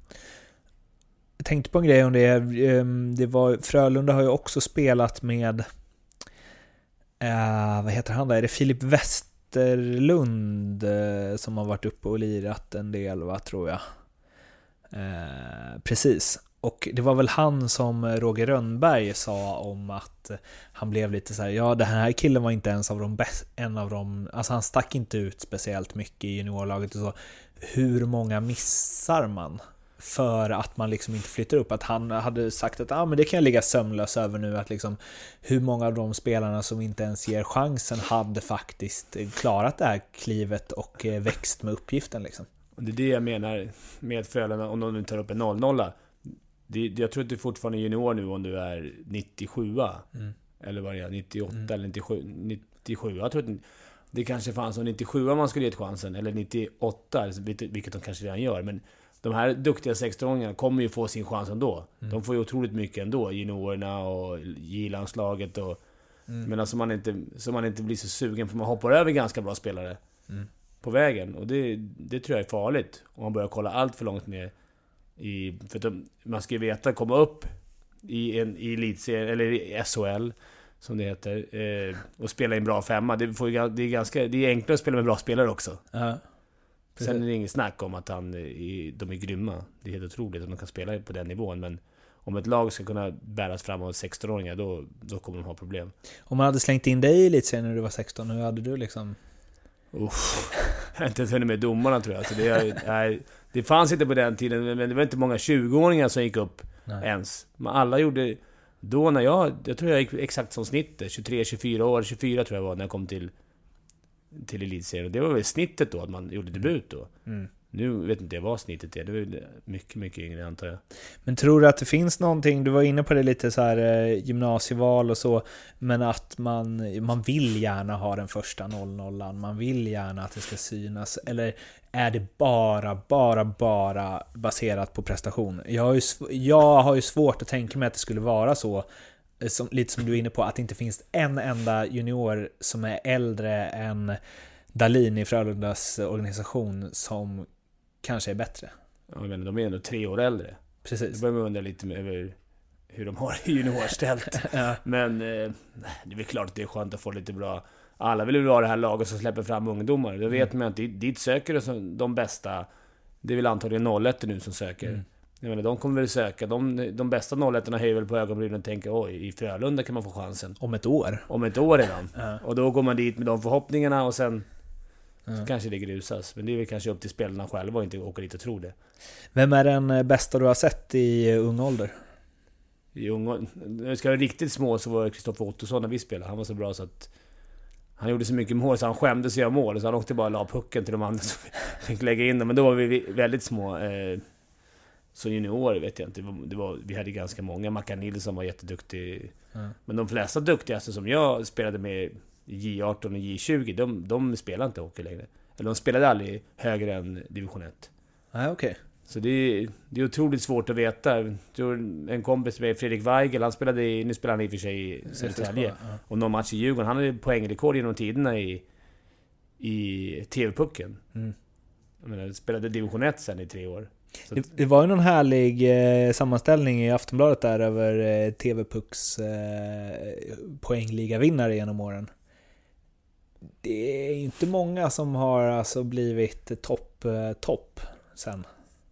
Jag tänkte på en grej om det. ehm, det var, Frölunda har ju också spelat med... Eh, vad heter han där? Är det Filip Westerlund eh, som har varit uppe och lirat en del, va, tror jag? Eh, precis. Och det var väl han som Roger Rönnberg sa om att han blev lite så här, ja den här killen var inte ens av de bäst, en av de, alltså han stack inte ut speciellt mycket i juniorlaget och så. Hur många missar man? För att man liksom inte flyttar upp. Att han hade sagt att ah, men det kan jag ligga sömnlös över nu. Att liksom, hur många av de spelarna som inte ens ger chansen hade faktiskt klarat det här klivet och eh, växt med uppgiften. Liksom.
Och det är det jag menar med Frölunda, om de nu tar upp en 0-0. Det, jag tror att du fortfarande är junior nu om du är 97
Mm.
Eller vad det är, 98
Mm.
eller 97. 97. Jag tror att det kanske fanns som 97 man skulle gett chansen. Eller 98, vilket vilket de kanske redan gör. Men de här duktiga 16-åringarna kommer ju få sin chans ändå.
Mm.
De får ju otroligt mycket ändå. Juniorerna och J-landslaget och...
Mm.
Men alltså man inte, så man inte blir så sugen för man hoppar över ganska bra spelare
Mm.
På vägen. Och det, det tror jag är farligt. Om man börjar kolla allt för långt ner i... För att de, man ska ju veta, komma upp i en i elitserien, eller i SHL, som det heter, eh, och spela i en bra femma. Det, får det, är ganska, det är enklare att spela med bra spelare också.
Ja,
Sen är det inget snack om att han, de är grymma. Det är helt otroligt att de kan spela på den nivån. Men om ett lag ska kunna bäras fram av 16-åringar, då, då kommer de ha problem.
Om man hade slängt in dig i elitserien när du var 16, hur hade du liksom...
Uff. Inte ens hunnit med domarna tror jag. Så det, nej, det fanns inte på den tiden, men det var inte många 20-åringar som gick upp
Nej.
ens. Men alla gjorde... Då när jag... Jag tror jag gick exakt som snittet. 23-24 år. 24 tror jag var när jag kom till, till elitserien. Och det var väl snittet då, att man gjorde debut då.
Mm.
Nu vet inte jag vad snittet är. Det är mycket, mycket yngre antar jag.
Men tror du att det finns någonting, du var inne på det lite så här eh, gymnasieval och så, men att man, man vill gärna ha den första 00-an man vill gärna att det ska synas, eller är det bara, bara, bara baserat på prestation? Jag har ju, jag har ju svårt att tänka mig att det skulle vara så, eh, som, lite som du är inne på, att det inte finns en enda junior som är äldre än Dalin i Frölundas organisation som kanske är bättre.
Ja, Jag menar, de är ändå tre år äldre.
Precis.
Då börjar man undra lite över hur de har juniorställt.
Ja.
Men eh, det är väl klart att det är skönt att få lite bra... Alla vill ju ha det här laget som släpper fram ungdomar. Då vet man att dit, söker de bästa. Det är väl antagligen 01 nu som söker.
Mm.
Jag menar, de kommer väl söka. De, de bästa 01 höjer väl på ögonbrynen och tänker oj, i Frölunda kan man få chansen.
Om ett år.
Om ett år redan.
Ja.
Och då går man dit med de förhoppningarna och sen...
Ja.
Så kanske det grusas. Men det är väl kanske upp till spelarna själva och inte åka dit och tro det.
Vem är den eh, bästa du har sett i eh, ung ålder?
I när vi ska vara riktigt små så var det Kristoffer Ottosson när vi spelade. Han var så bra så att... Han gjorde så mycket mål så han skämdes att göra mål. Så han åkte bara och la pucken till de andra som fick lägga in den. Men då var vi väldigt små. Eh, så juniorer vet jag inte. Det var, vi hade ganska många. Mackan Nilsson var jätteduktig.
Ja.
Men de flesta duktigaste som jag spelade med J18 och J20, de, de spelar inte hockey längre. Eller de spelade aldrig högre än division 1.
Nej, okej.
Så det är, det är otroligt svårt att veta. En kompis med Fredrik Weigel, han spelade i, nu spelar han i och för sig i Södertälje.
Ja.
Och någon match i Djurgården. Han hade poängrekord genom tiderna i, i TV-pucken.
Mm.
Jag menar, spelade division 1 sen i tre år.
Det, det var ju någon härlig eh, sammanställning i Aftonbladet där över eh, TV-pucks eh, poängligavinnare genom åren. Det är inte många som har alltså blivit topp, eh, topp sen.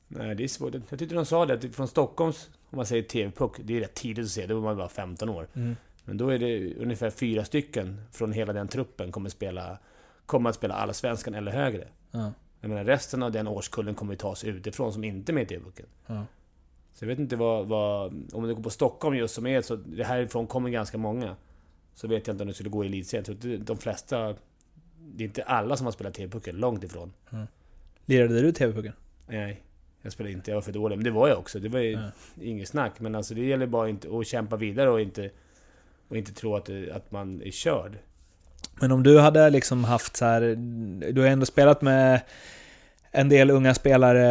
nej, det är svårt. Jag tyckte de sa det, att från Stockholms, om man säger TV-puck, det är rätt tidigt att se, då var man bara 15 år.
Mm.
Men då är det ungefär fyra stycken från hela den truppen kommer spela kommer att spela Allsvenskan eller högre.
Ja.
Jag menar resten av den årskullen kommer ju tas utifrån som inte är med i TV-pucken.
Ja.
Så jag vet inte vad, vad... Om det går på Stockholm just som är så... Det härifrån kommer ganska många. Så vet jag inte om det skulle gå i elitserien. Jag tror de flesta... Det är inte alla som har spelat TV-pucken, långt ifrån.
Lirade du TV-pucken?
Nej, jag spelade inte. Jag var för dålig. Men det var jag också. Det var ju
Ja.
inget snack. Men alltså det gäller bara inte att kämpa vidare och inte... Och inte tro att, att man är körd.
Men om du hade liksom haft så här, du har ändå spelat med en del unga spelare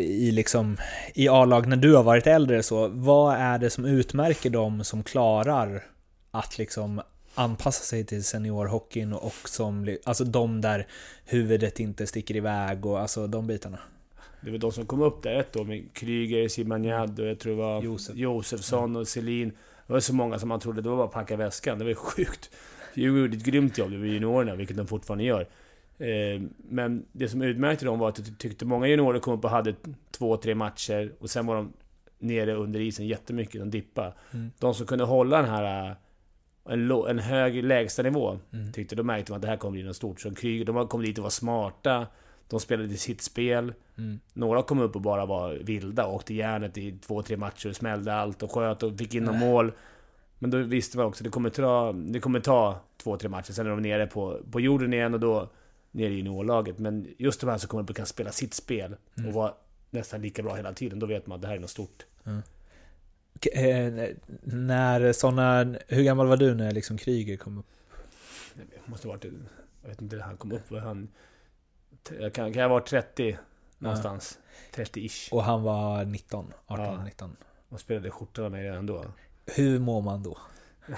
i, liksom, i A-lag när du har varit äldre så, vad är det som utmärker dem som klarar att liksom anpassa sig till seniorhockeyn och som, alltså de där huvudet inte sticker iväg och alltså de bitarna?
Det var de som kom upp där ett år med Kryger, Zibanejad och jag tror det var
Josef.
Josefsson och Selin. Det var så många som man trodde det var bara att packa väskan. Det var ju sjukt. Djurgården gjorde ett grymt jobb, var juniorerna, vilket de fortfarande gör. Eh, Men det som utmärkte dem var att jag tyckte många juniorer kom upp och hade två, tre matcher och sen var de nere under isen jättemycket, de dippade.
Mm.
De som kunde hålla den här... En, en hög lägstanivå,
Mm.
tyckte de märkte att det här kommer bli något stort. Så Kryger, de kom dit och var smarta. De spelade sitt spel.
Mm.
Några kom upp och bara var vilda, åkte järnet i två, tre matcher smällde allt och sköt och fick in några mål. Men då visste man också att det kommer ta, det kommer ta två, tre matcher, sen är de nere på, på jorden igen och då nere i juniorlaget. Men just de här som kommer upp och kan spela sitt spel och vara nästan lika bra hela tiden, då vet man att det här är något stort.
K- eh, när såna, hur gammal var du när liksom Kryger kom upp?
Det måste ha varit, jag vet inte när han kom upp, var han... Kan, kan jag vara 30 någonstans? 30-ish.
Och han var 19, 18,
Ja.
19.
Och spelade skjortan av mig redan då.
Hur mår man då?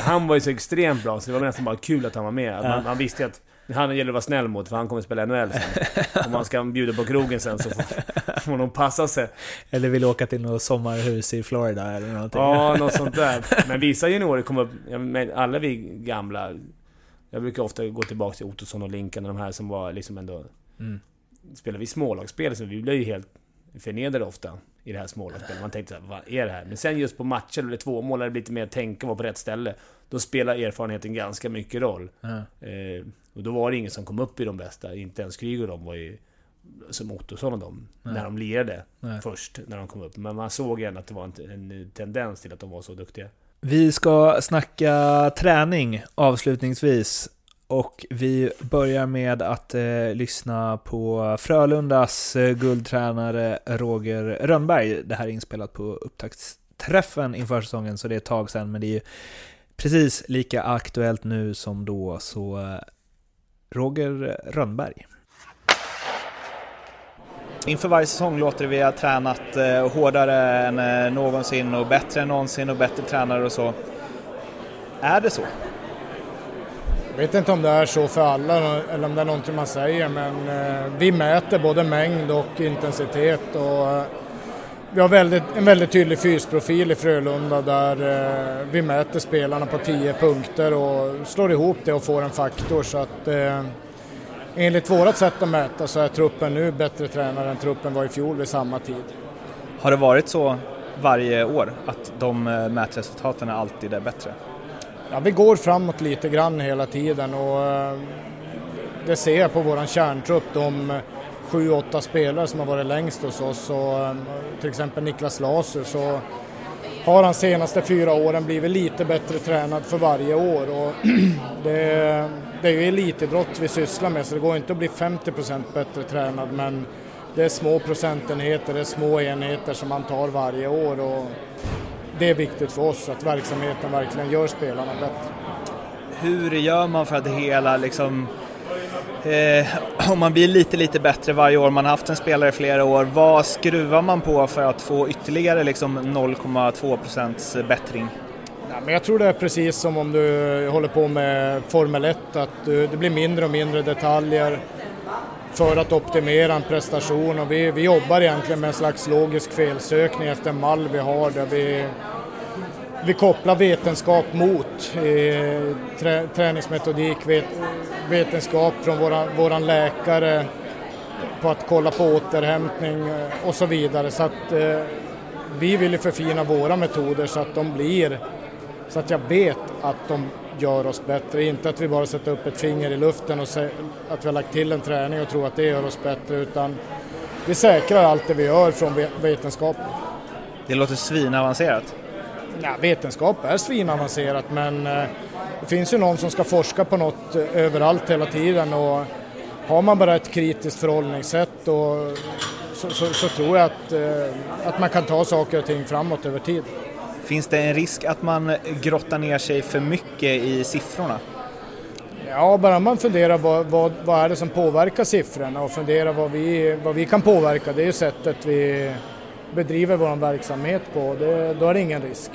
Han var ju så extremt bra, så det var nästan bara kul att han var med. Att
Ja.
Man, man visste att han gäller att vara snäll mot, för han kommer spela NHL sen. Om man ska bjuda på krogen sen så får, får de passa sig.
Eller vill åka till något sommarhus i Florida eller någonting?
Ja, något sånt där. Men vissa juniorer kommer upp, men alla vi gamla... Jag brukar ofta gå tillbaka till Ottosson och Linkan och de här som var liksom ändå...
Mm.
Spelar vi smålagsspel så vi blev ju helt förnedrade ofta i det här smålagsspelet. Man tänkte såhär, vad är det här? Men sen just på matcher eller två mål, det blir lite mer tänka, vara på rätt ställe. Då spelar erfarenheten ganska mycket roll.
Ja.
Eh, och då var det ingen som kom upp i de bästa. Inte ens Kryger och de var ju som Ottosson och de.
Nej.
När de lirade
Nej.
först, när de kom upp. Men man såg igen att det var en, en tendens till att de var så duktiga.
Vi ska snacka träning avslutningsvis. Och vi börjar med att eh, lyssna på Frölundas eh, guldtränare Roger Rönnberg. Det här är inspelat på upptaktsträffen inför säsongen, så det är ett tag sedan, men det är ju precis lika aktuellt nu som då, så eh, Roger Rönnberg. Inför varje säsong låter det vi har tränat eh, hårdare än eh, någonsin och bättre än någonsin och bättre tränare och så. Är det så?
Jag vet inte om det är så för alla eller om det är någonting man säger men eh, vi mäter både mängd och intensitet och vi har väldigt, en väldigt tydlig fysprofil i Frölunda där eh, vi mäter spelarna på 10 punkter och slår ihop det och får en faktor så att eh, enligt vårat sätt att mäta så är truppen nu bättre tränare än truppen var i fjol vid samma tid.
Har det varit så varje år att de eh, mätresultaten alltid är bättre?
Ja, vi går framåt lite grann hela tiden och eh, det ser jag på våran kärntrupp, de sju, åtta spelare som har varit längst hos oss. Och ehm, till exempel Niklas Lasu så har han senaste fyra åren blivit lite bättre tränad för varje år. Och det, det är ju elitidrott vi sysslar med så det går inte att bli 50% bättre tränad. Men det är små procentenheter, det är små enheter som man tar varje år. Och det är viktigt för oss att verksamheten verkligen gör spelarna bättre.
Hur gör man för att hela liksom Eh, om man blir lite, lite bättre varje år, man har haft en spelare i flera år, vad skruvar man på för att få ytterligare liksom 0,2 procents bättring?
Ja, men jag tror det är precis som om du håller på med Formel 1, att du, det blir mindre och mindre detaljer för att optimera en prestation och vi, vi jobbar egentligen med en slags logisk felsökning efter en mall vi har där vi vi kopplar vetenskap mot eh, trä, träningsmetodik, vet, vetenskap från våra, våran läkare på att kolla på återhämtning eh, och så vidare. Så att eh, vi vill ju förfina våra metoder så att de blir, så att jag vet att de gör oss bättre. Inte att vi bara sätter upp ett finger i luften och att vi har lagt till en träning och tror att det gör oss bättre utan vi säkrar allt det vi gör från vetenskapen.
Det låter svinavancerat.
Ja, vetenskap är svinavancerat men eh, det finns ju någon som ska forska på något eh, överallt hela tiden och har man bara ett kritiskt förhållningssätt och så, så, så, tror jag att, eh, att man kan ta saker och ting framåt över tid.
Finns det en risk att man grottar ner sig för mycket i siffrorna?
Ja, bara man funderar vad, vad, vad är det som påverkar siffrorna och funderar vad vi, vad vi kan påverka, det är ju sättet vi bedriver vår verksamhet på, det, då är det ingen risk.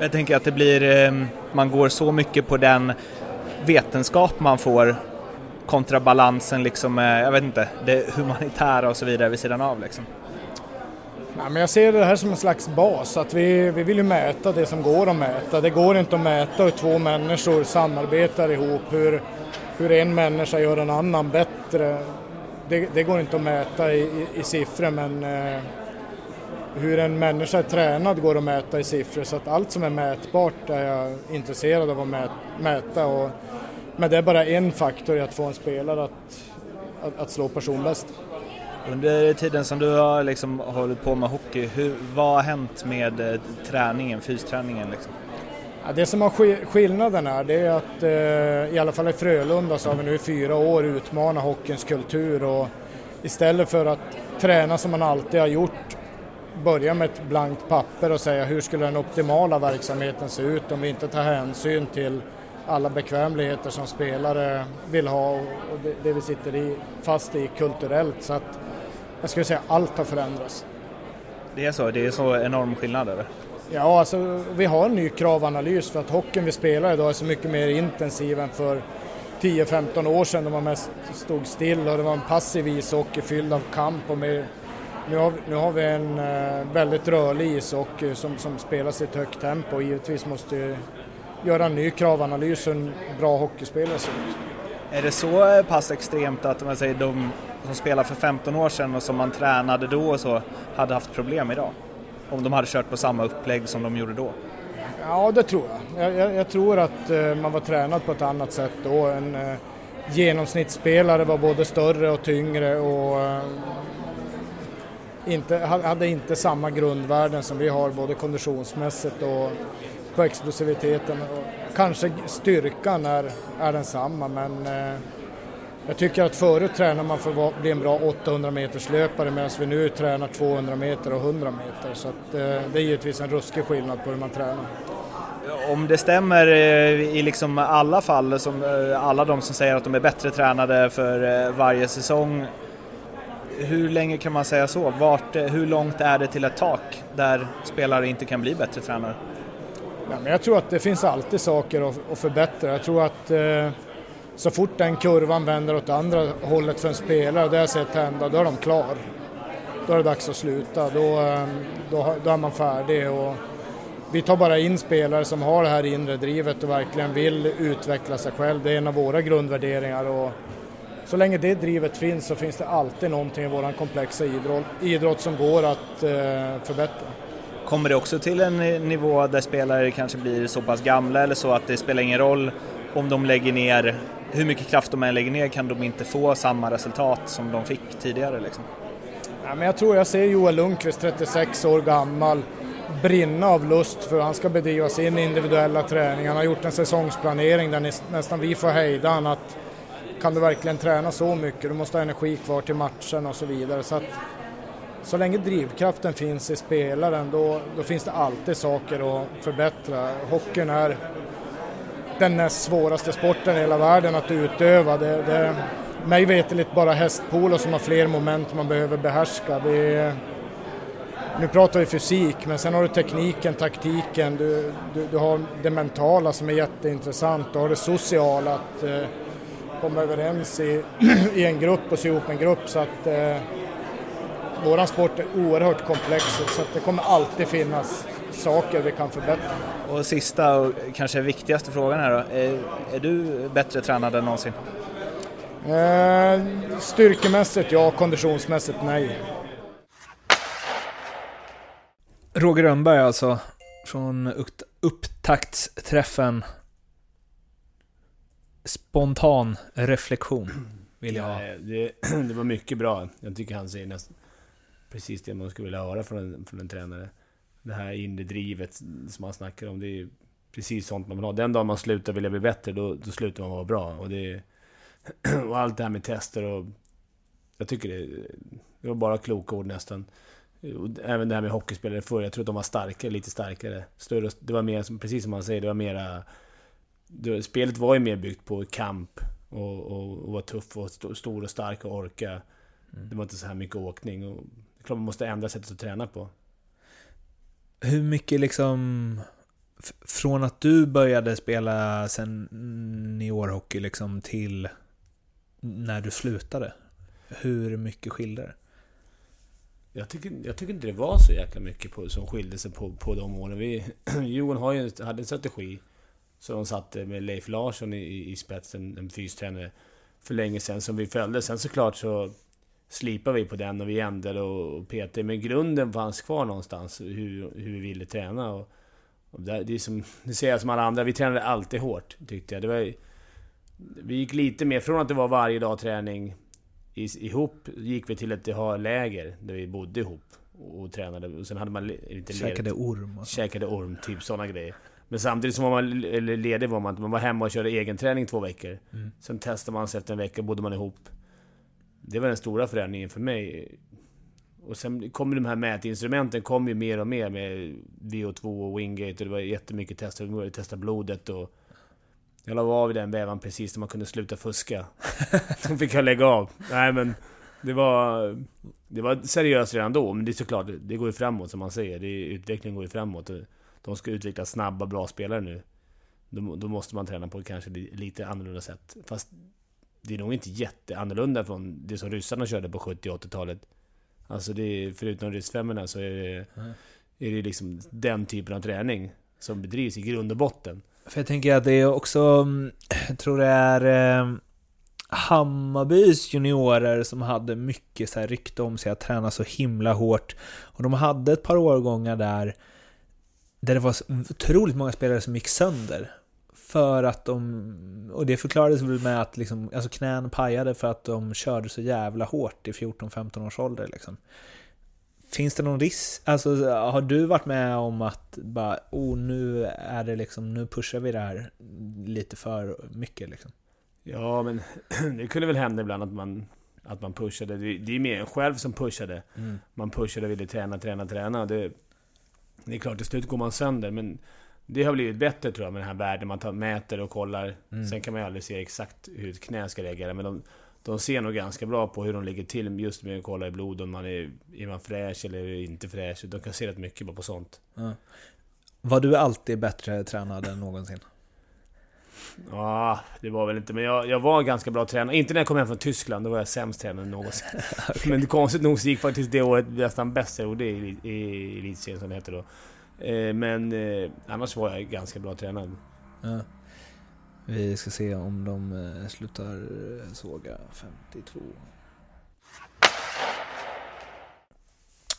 Jag tänker att det blir, ehm, man går så mycket på den vetenskap man får kontra balansen liksom med, jag vet inte, det humanitära och så vidare vid sidan av liksom.
Ja, men jag ser det här som en slags bas, att vi, vi vill ju mäta det som går att mäta. Det går inte att mäta hur två människor samarbetar ihop, hur, hur en människa gör en annan bättre. Det, det går inte att mäta i, i, i siffror men eh, hur en människa är tränad går att mäta i siffror så att allt som är mätbart är jag intresserad av att mäta. Och, men det är bara en faktor i att få en spelare att, att, att slå personbäst.
Under tiden som du har liksom hållit på med hockey, hur, vad har hänt med eh, träningen, fysträningen? Liksom?
Ja, det som har skillnaden är det är att eh, i alla fall i Frölunda så har vi nu i fyra år utmanat hockeyns kultur och istället för att träna som man alltid har gjort börja med ett blankt papper och säga hur skulle den optimala verksamheten se ut om vi inte tar hänsyn till alla bekvämligheter som spelare vill ha och det, vi sitter i, fast i kulturellt. Så att jag skulle säga allt har förändrats.
Det är så? Det är så enorm skillnad eller?
Ja, alltså vi har en ny kravanalys för att hockeyn vi spelar idag är så mycket mer intensiv än för 10-15 år sedan då man mest stod still och det var en passiv ishockey fylld av kamp och mer nu har, nu har vi en uh, väldigt rörlig ishockey som, som spelas i ett högt tempo och givetvis måste vi göra en ny kravanalys hur en bra hockeyspelare ser ut.
Är det så eh, pass extremt att man säger de som spelar för 15 år sedan och som man tränade då och så hade haft problem idag? Om de hade kört på samma upplägg som de gjorde då?
Ja, det tror jag. Jag, jag, jag tror att uh, man var tränad på ett annat sätt då. En uh, genomsnittsspelare var både större och tyngre och inte, hade inte samma grundvärden som vi har både konditionsmässigt och på explosiviteten. kanske styrkan är, är densamma men eh, jag tycker att förut tränade man för att bli en bra 800 meters löpare medan vi nu tränar 200 meter och 100 meter så att, eh, det är givetvis en ruskig skillnad på hur man tränar.
Om det stämmer eh, i liksom alla fall, som eh, alla de som säger att de är bättre tränade för eh, varje säsong, hur länge kan man säga så? Vart, eh, hur långt är det till ett tak där spelare inte kan bli bättre tränare?
Ja, men jag tror att det finns alltid saker att, att förbättra. Jag tror att eh, så fort den kurvan vänder åt andra hållet för en spelare, det har jag sett hända, då är de klar. Då är det dags att sluta, då, eh, då, då är man färdig. Och vi tar bara in spelare som har det här inre drivet och verkligen vill utveckla sig själv. Det är en av våra grundvärderingar. Och så länge det drivet finns så finns det alltid någonting i vår komplexa idrott, idrott som går att eh, förbättra.
Kommer det också till en nivå där spelare kanske blir så pass gamla eller så att det spelar ingen roll om de lägger ner, hur mycket kraft de än lägger ner kan de inte få samma resultat som de fick tidigare liksom?
Ja, men jag tror jag ser Joel Lundqvist, 36 år gammal, brinna av lust för han ska bedriva sin individuella träning. Han har gjort en säsongsplanering där nästan vi får hejda han att kan du verkligen träna så mycket? Du måste ha energi kvar till matchen och så vidare. Så, att, så länge drivkraften finns i spelaren då, då finns det alltid saker att förbättra. Hockeyn är den näst svåraste sporten i hela världen att utöva. Det, det, mig veterligt bara hästpolo som har fler moment man behöver behärska. Det, nu pratar vi fysik, men sen har du tekniken, taktiken, du, du, du har det mentala som är jätteintressant, du har det sociala, att eh, komma överens i, i en grupp och se ihop en grupp. Så att eh, våran sport är oerhört komplex så att det kommer alltid finnas saker vi kan förbättra.
Och sista och kanske viktigaste frågan här då. Är, är du bättre tränad än någonsin?
Eh, styrkemässigt ja, konditionsmässigt nej.
Roger Rönnberg alltså, från upptaktsträffen. Spontan reflektion vill jag ha.
Det, det, var mycket bra. Jag tycker han säger nästan precis det man skulle vilja höra från en, från en tränare. Det här inre drivet som han snackar om, det är precis sånt man vill ha. Den dagen man slutar vilja bli bättre, då, då slutar man vara bra. Och, det, och allt det här med tester och... Jag tycker det, det var bara kloka ord nästan. Även det här med hockeyspelare förr, jag tror att de var starkare, lite starkare. Större, det var mer, precis som han säger, det var mera... Det, spelet var ju mer byggt på kamp och, och, och vara tuff och stor och stark och orka. Mm. Det var inte så här mycket åkning. Och det är klart man måste ändra sättet att träna på.
Hur mycket liksom... Från att du började spela seniorhockey liksom till när du slutade. Hur mycket skilde det?
Jag tycker, jag tycker inte det var så jäkla mycket på, som skilde sig på, på de åren. Vi, Johan har ju, hade en strategi som de satte med Leif Larsson i, i spetsen, en fystränare, för länge sedan som vi följde. Sen såklart så slipade vi på den och vi ändrade och, och petade. Men grunden fanns kvar någonstans, hur, hur vi ville träna. Och, och det, det, är som, det säger jag som alla andra, vi tränade alltid hårt, tyckte jag. Det var, vi gick lite mer, från att det var varje dag träning ihop gick vi till att ha läger där vi bodde ihop och tränade. Och sen hade man lite
Käkade orm
och Käkade orm, typ sådana grejer. Men samtidigt som man ledig var man man var hemma och körde egen träning två veckor. Mm. Sen testade man sig efter en vecka, bodde man ihop. Det var den stora förändringen för mig. Och sen kommer de här mätinstrumenten kom ju mer och mer med VO2 och Wingate och det var jättemycket tester. Vi testade blodet och jag la av i den vävan precis när man kunde sluta fuska. Då fick jag lägga av. Nej men... Det var... Det var seriöst redan då, men det är såklart, det går ju framåt som man säger. Det utvecklingen går ju framåt. De ska utveckla snabba, bra spelare nu. Då, då måste man träna på kanske lite annorlunda sätt. Fast det är nog inte jätteannorlunda från det som ryssarna körde på 70 80-talet. Alltså det är, förutom ryssfemmorna så är det, mm. är det liksom den typen av träning som bedrivs i grund och botten.
För jag tänker att det är också, mm, jag tror det är eh, Hammarbys juniorer som hade mycket så här rykte om sig att träna så himla hårt. Och de hade ett par årgångar där, där det var otroligt många spelare som gick sönder. För att de, och det förklarades väl med att liksom, alltså knän pajade för att de körde så jävla hårt i 14-15 års ålder liksom. Finns det någon risk? Alltså, har du varit med om att bara, oh, nu är det liksom, nu pushar vi det här lite för mycket liksom?
Ja, men det kunde väl hända ibland att man, att man pushade. Det, det är mer en själv som pushade.
Mm.
Man pushade och ville träna, träna, träna. Det, det är klart, till slut går man sönder. Men det har blivit bättre tror jag med den här världen. Man tar, mäter och kollar.
Mm.
Sen kan man ju aldrig se exakt hur ett knä ska reagera. Men de, de ser nog ganska bra på hur de ligger till just med att kolla i blod. Om man är, är man fräsch eller inte fräsch. De kan se rätt mycket bara på sånt.
Ja. Var du alltid bättre tränad än någonsin?
Ja, det var väl inte. Men jag, jag var ganska bra tränare. Inte när jag kom hem från Tyskland, då var jag sämst tränare än någonsin. Men konstigt nog så gick faktiskt det året nästan bäst jag gjorde i, i, i elitserien som det heter då. Eh, men eh, annars var jag ganska bra tränad.
Ja. Vi ska se om de eh, slutar eh, såga 52.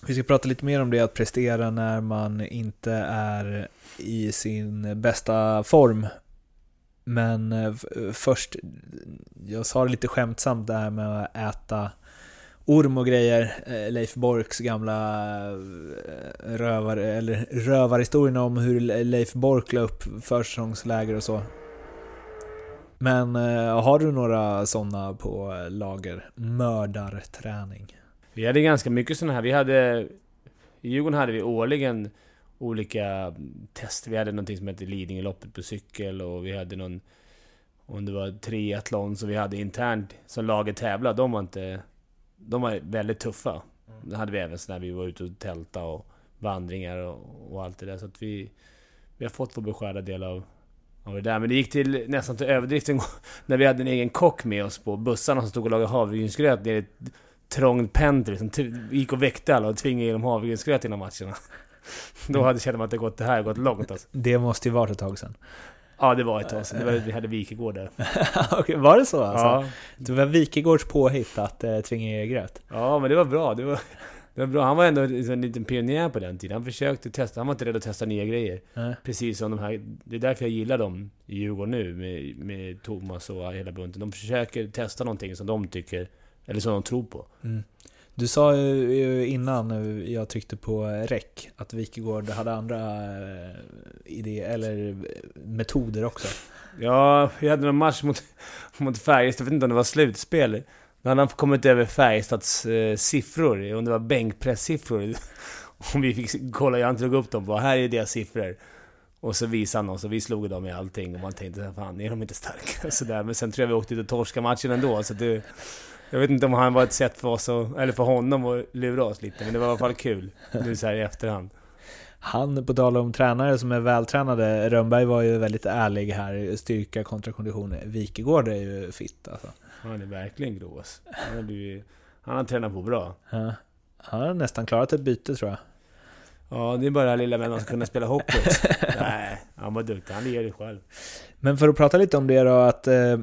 Vi ska prata lite mer om det, att prestera när man inte är i sin bästa form. Men eh, först, jag sa det lite skämtsamt det här med att äta orm och grejer. Eh, Leif Borks gamla eh, rövar, eller rövarhistorierna om hur Leif Bork la upp försäsongsläger och så. Men har du några sådana på lager? Mördarträning?
Vi hade ganska mycket sådana här. Vi hade... I Djurgården hade vi årligen olika tester. Vi hade någonting som hette Lidingöloppet på cykel och vi hade någon... Om det var triathlon som vi hade internt som laget tävlade. De var inte... De var väldigt tuffa. Det hade vi även när vi var ute och tälta och vandringar och, och allt det där. Så att vi... Vi har fått vår beskärda del av, av det där. Men det gick till nästan till överdrift en gång när vi hade en egen kock med oss på bussarna som stod och lagade havregrynsgröt nere i ett trångt penter. Liksom, t- gick och väckte alla och tvingade i dem havregrynsgröt innan matcherna. Då hade kände man att det gått, det här gått långt alltså.
Det måste ju varit ett tag sedan.
Ja, det var ett tag sedan. Det var, vi hade Wikegård där.
Okej, var det så alltså?
Ja.
Det var Wikegårds påhitt att eh, tvinga er gröt?
Ja, men det var bra. Det var, det var bra. Han var ändå en liten pionjär på den tiden. Han försökte testa. Han var inte rädd att testa nya grejer.
Nej.
Precis som de här... Det är därför jag gillar dem i Djurgården nu med, med Thomas och hela bunten. De försöker testa någonting som de tycker... Eller som de tror på.
Mm. Du sa ju innan eh, jag tryckte på räck att Wikegård hade andra eh, idéer, eller eh, metoder också.
Ja, vi hade någon match mot, mot Färjestad, jag vet inte om det var slutspel. Då hade han kommit över Färjestads eh, siffror, om det var bänkpressiffror, om vi fick kolla, jag drog upp dem bara, här är deras siffror. Och så visade han oss och vi slog dem i allting och man tänkte fan är de inte starka? Så där. Men sen tror jag vi åkte ut och torskade matchen ändå. Så det, jag vet inte om han var ett sätt för oss, att, eller för honom att lura oss lite. Men det var i alla fall kul, nu så här i efterhand.
Han, på tal om tränare som är vältränade, Rönnberg var ju väldigt ärlig här. Styrka kontra kondition. Wikegård är ju fit alltså.
Han är verkligen alltså. han, har blivit, han har tränat på bra.
Ja. Han har nästan klarat ett byte tror jag.
Ja, det är bara det här lilla med att man ska kunna spela hockey. Nej, han var duktig. Han ger det själv.
Men för att prata lite om det då, att eh,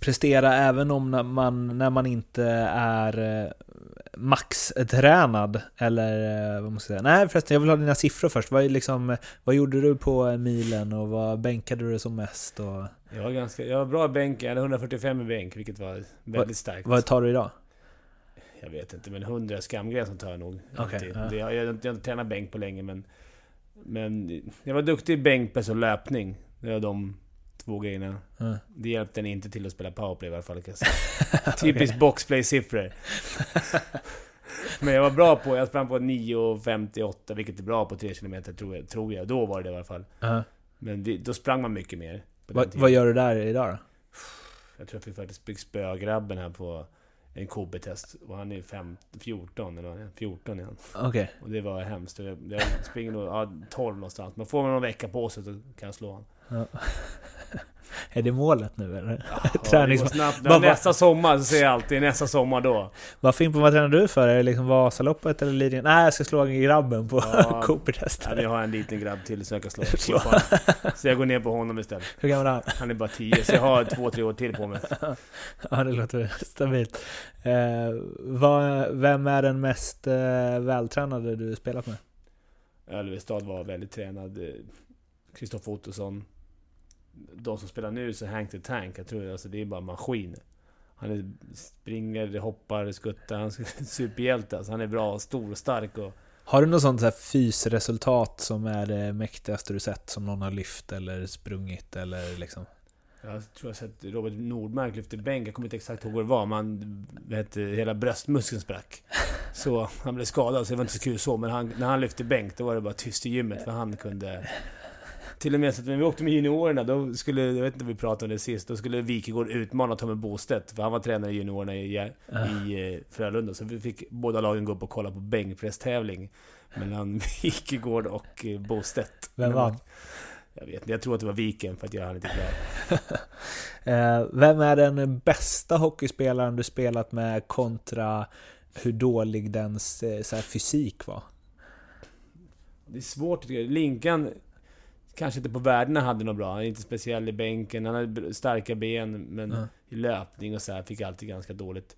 prestera även om när man, när man inte är eh, maxtränad, eller eh, vad måste jag säga? Nej förresten, jag vill ha dina siffror först. Vad, liksom, vad gjorde du på milen och vad bänkade du som mest? Och,
Jag var, ganska, jag var bra i bänk. Jag hade 145 i bänk, vilket var väldigt starkt.
vad tar du idag?
Jag vet inte, men 100 skamgränsen tar jag nog. Alltid.
ja.
jag, jag, jag har inte tränat bänk på länge, men... Men jag var duktig i bänkpress och löpning. Det var de två grejerna.
Ja.
Det hjälpte inte till att spela powerplay i alla fall. Typiskt boxplay-siffror. Men jag var bra på, jag sprang på 9.58, vilket är bra på 3 km tror jag, tror jag. Då var det det i alla fall.
Ja.
Men vi, då sprang man mycket mer. den
Vad, gör du där idag då?
Jag tror jag fick faktiskt fick spöa grabben här på en KB-test. Och han är fem, 14 eller vad är han? 14 är han.
Okej.
Och det var hemskt. Jag, jag springer nog ja, 12 någonstans. Men får man någon vecka på sig så kan jag slå honom.
Ja. är det målet nu eller?
Ja, går snabbt. Nästa sommar så säger jag alltid nästa sommar då.
Vad Fimpen, vad tränar du för? Är det liksom Vasaloppet eller Lidingö? Nej, jag ska slå grabben på
Ja.
Cooper-testet.
Ja, vi har en liten grabb till som jag kan slå.
Slå.
Så jag går ner på honom istället.
Hur gammal är han?
Han är bara 10, så jag har två, tre år till på mig.
Ja, det låter stabilt. Eh, vad, vem är den mest eh, vältränade du spelat med?
Ölvestad var väldigt tränad. Eh, Kristoffer Ottosson. De som spelar nu, så Hank the Tank, jag tror alltså det är bara maskiner. Han är, springer, hoppar, skuttar. Han är superhjälte. Alltså, han är bra, stor och stark. Och,
Har du något sånt så här fysresultat som är det mäktigaste du sett? Som någon har lyft eller sprungit eller liksom?
jag tror jag sett Robert Nordmark lyfta bänk. Jag kommer inte exakt ihåg vad det var, men vet, hela bröstmuskeln sprack. Så han blev skadad, så det var inte så kul så. Men han, när han lyfte bänk, då var det bara tyst i gymmet. För han kunde... Till och med så att när vi åkte med juniorerna, då skulle, jag vet inte om vi pratade om det sist, då skulle Wikegård utmana Tommy Bostedt. För han var tränare i juniorerna i, i eh, Frölunda. Så vi fick båda lagen gå upp och kolla på bänkpresstävling. Mellan Wikegård och eh, Bostedt.
Vem vann?
Jag vet inte, jag tror att det var Viken för att jag hann inte klar.
Eh, Vem är den bästa hockeyspelaren du spelat med kontra hur dålig dens så här, fysik var?
Det är svårt tycker jag. Linkan kanske inte på värdena hade något bra. Han är inte speciell i bänken. Han hade starka ben, men
Ja.
i löpning och så här fick alltid ganska dåligt.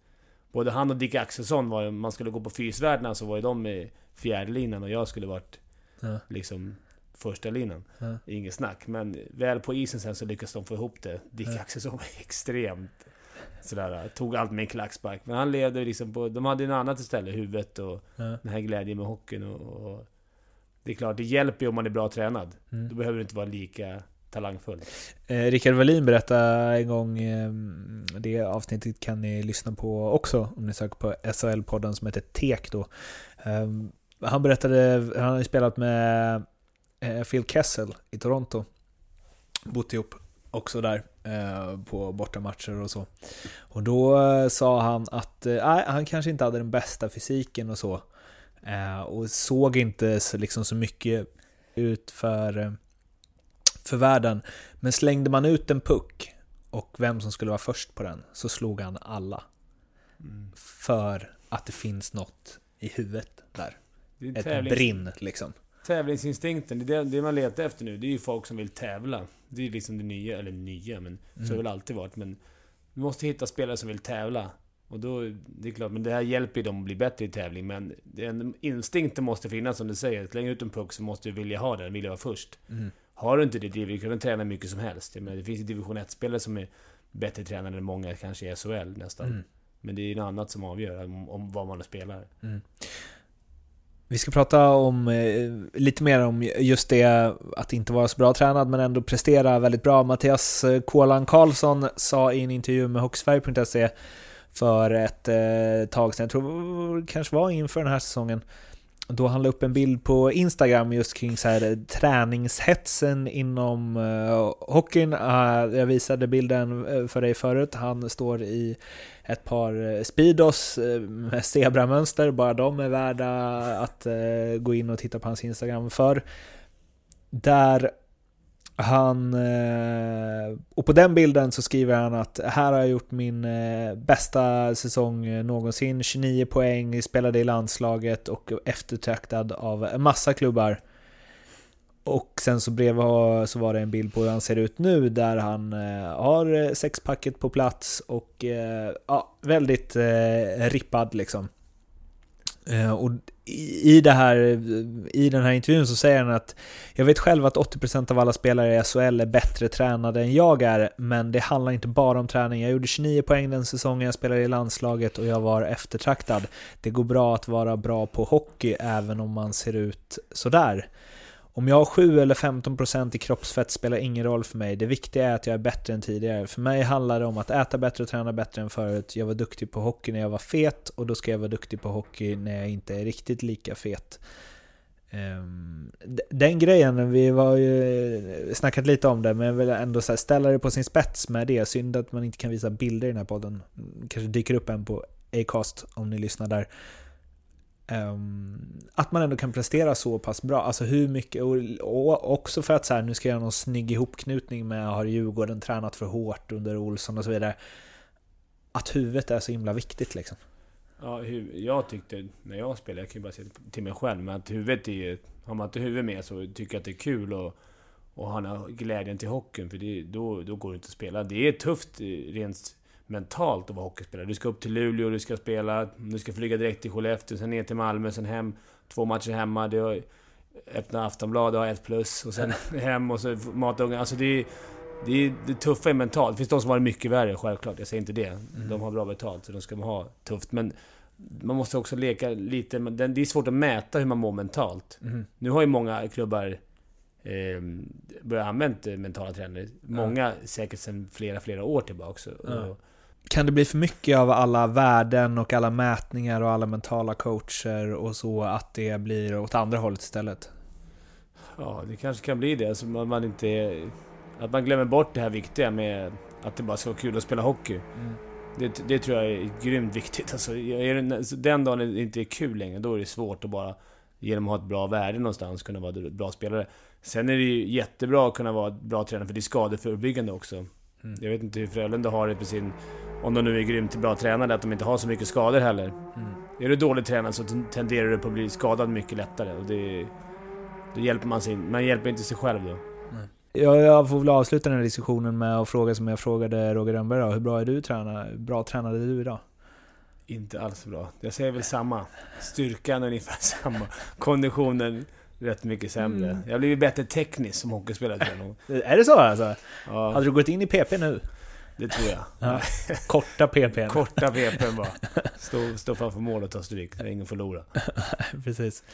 Både han och Dick Axelsson var ju, om man skulle gå på fysvärdena så var ju de i fjärde linan och jag skulle varit
Ja.
liksom första linan.
Ja.
Inget snack. Men väl på isen sen så lyckades de få ihop det. Dick
Ja.
Axelsson var extremt sådär, tog allt med en klackspark. Men han levde liksom på, de hade ju något annat istället, huvudet och den här glädjen med hockeyn och, och det är klart, det hjälper ju om man är bra tränad.
Mm.
Då behöver du inte vara lika talangfull.
Eh, Rickard Wallin berättade en gång, eh, det avsnittet kan ni lyssna på också om ni söker på SHL-podden som heter Tek då. Eh, han berättade, han har ju spelat med eh, Phil Kessel i Toronto. Bott ihop också där eh, på bortamatcher och så. Och då eh, sa han att han kanske inte hade den bästa fysiken och så. Eh, och såg inte så, liksom, så mycket ut för, eh, för världen. Men slängde man ut en puck och vem som skulle vara först på den så slog han alla. För att det finns något i huvudet där.
Det är
Ett
tävlings-
brinn liksom.
Tävlingsinstinkten, det är det, det man letar efter nu. Det är ju folk som vill tävla. Det är liksom det nya, eller nya, men så har det
Mm.
väl alltid varit. Men vi måste hitta spelare som vill tävla. Och då, det är klart, men det här hjälper ju dem att bli bättre i tävling. Men den instinkten måste finnas som du säger. Släng ut en puck så måste du vilja ha den, vilja vara först.
Mm.
Har du inte det drivet, kan du träna mycket som helst. Jag menar, det finns ju division 1-spelare som är bättre tränade än många kanske i SHL nästan.
Mm.
Men det är ju något annat som avgör om, om vad man spelar.
Vi ska prata om eh, lite mer om just det att inte vara så bra tränad men ändå prestera väldigt bra. Mattias eh, Kålan Karlsson sa i en intervju med Hockeysverige.se för ett eh, tag sedan, jag tror det kanske var inför den här säsongen, då han la upp en bild på Instagram just kring så här, eh, träningshetsen inom uh, hockeyn. Uh, jag visade bilden för dig förut. Han står i ett par Speedos med zebramönster. Bara de är värda att eh, gå in och titta på hans Instagram för. Där han... Eh, och på den bilden så skriver han att här har jag gjort min eh, bästa säsong eh, någonsin. 29 poäng, spelade i landslaget och eftertraktad av en massa klubbar. Och sen så bredvid så var det en bild på hur han ser ut nu där han har sexpacket på plats och ja, väldigt rippad liksom. Eh, och i, i, det här, I den här intervjun så säger han att jag vet själv att 80% av alla spelare i SHL är bättre tränade än jag är, men det handlar inte bara om träning. Jag gjorde 29 poäng den säsongen jag spelade i landslaget och jag var eftertraktad. Det går bra att vara bra på hockey även om man ser ut sådär. Om jag har 7 eller 15% i kroppsfett spelar ingen roll för mig. Det viktiga är att jag är bättre än tidigare. För mig handlar det om att äta bättre och träna bättre än förut. Jag var duktig på hockey när jag var fet och då ska jag vara duktig på hockey när jag inte är riktigt lika fet. Ehm, den grejen, vi har ju eh, snackat lite om det, men jag vill ändå ställa det på sin spets med det. Synd att man inte kan visa bilder i den här podden. Kanske dyker upp en på Acast om ni lyssnar där. Ehm, att man ändå kan prestera så pass bra. Alltså hur mycket, och, och också för att så här, nu ska jag göra någon snygg ihopknutning med har Djurgården tränat för hårt under Olsson och så vidare. Att huvudet är så himla viktigt liksom.
Ja, jag tyckte när jag spelade, jag kan ju bara säga till mig själv, men att huvudet är ju... Har man inte huvudet med så tycker jag att det är kul och, och ha glädjen till hockeyn, för det, då, då går det inte att spela. Det är tufft eh, rent mentalt att vara hockeyspelare. Du ska upp till Luleå, du ska spela, du ska flyga direkt till Skellefteå, sen ner till Malmö, sen hem. Två matcher hemma, du har öppna Aftonbladet, har ett plus och sen hem och så mata ungarna. Alltså det är, det, är, det tuffa är mentalt. Det finns de som har det mycket värre, självklart. Jag säger inte det.
Mm.
De har bra betalt, så de ska ha tufft. Men man måste också leka lite... Det är svårt att mäta hur man mår mentalt.
Mm.
Nu har ju många klubbar eh, börjat använda mentala tränare. Många säkert sedan flera, flera år tillbaka. Och,
Kan det bli för mycket av alla värden och alla mätningar och alla mentala coacher och så att det blir åt andra hållet istället?
Ja, det kanske kan bli det. Alltså man, inte... Att man glömmer bort det här viktiga med att det bara ska vara kul att spela hockey.
Mm.
Det, det tror jag är grymt viktigt. Alltså, är den dagen det inte är kul längre, då är det svårt att bara genom att ha ett bra värde någonstans kunna vara bra spelare. Sen är det ju jättebra att kunna vara bra tränare, för det är skadeförebyggande också.
Mm.
Jag vet inte hur Frölunda har det på sin... Om de nu är grymt bra tränare, att de inte har så mycket skador heller.
Mm.
Är du dålig tränare så tenderar du på att bli skadad mycket lättare. Och det, då hjälper man sin... Man hjälper inte sig själv då.
Jag, jag får väl avsluta den här diskussionen med att fråga som jag frågade Roger Rönnberg då. Hur bra är du tränare? Hur bra tränade du idag?
Inte alls bra. Jag säger väl samma. Styrkan är ungefär samma. Konditionen rätt mycket sämre.
Mm.
Jag har blivit bättre tekniskt som hockeyspelare tror jag nog.
Är det så alltså?
Ja,
Hade du gått in i PP nu?
det tror jag.
Ja. Korta PP.
Korta VPn bara. Stå, stå framför mål och ta stryk. Det är ingen förlora.
Precis.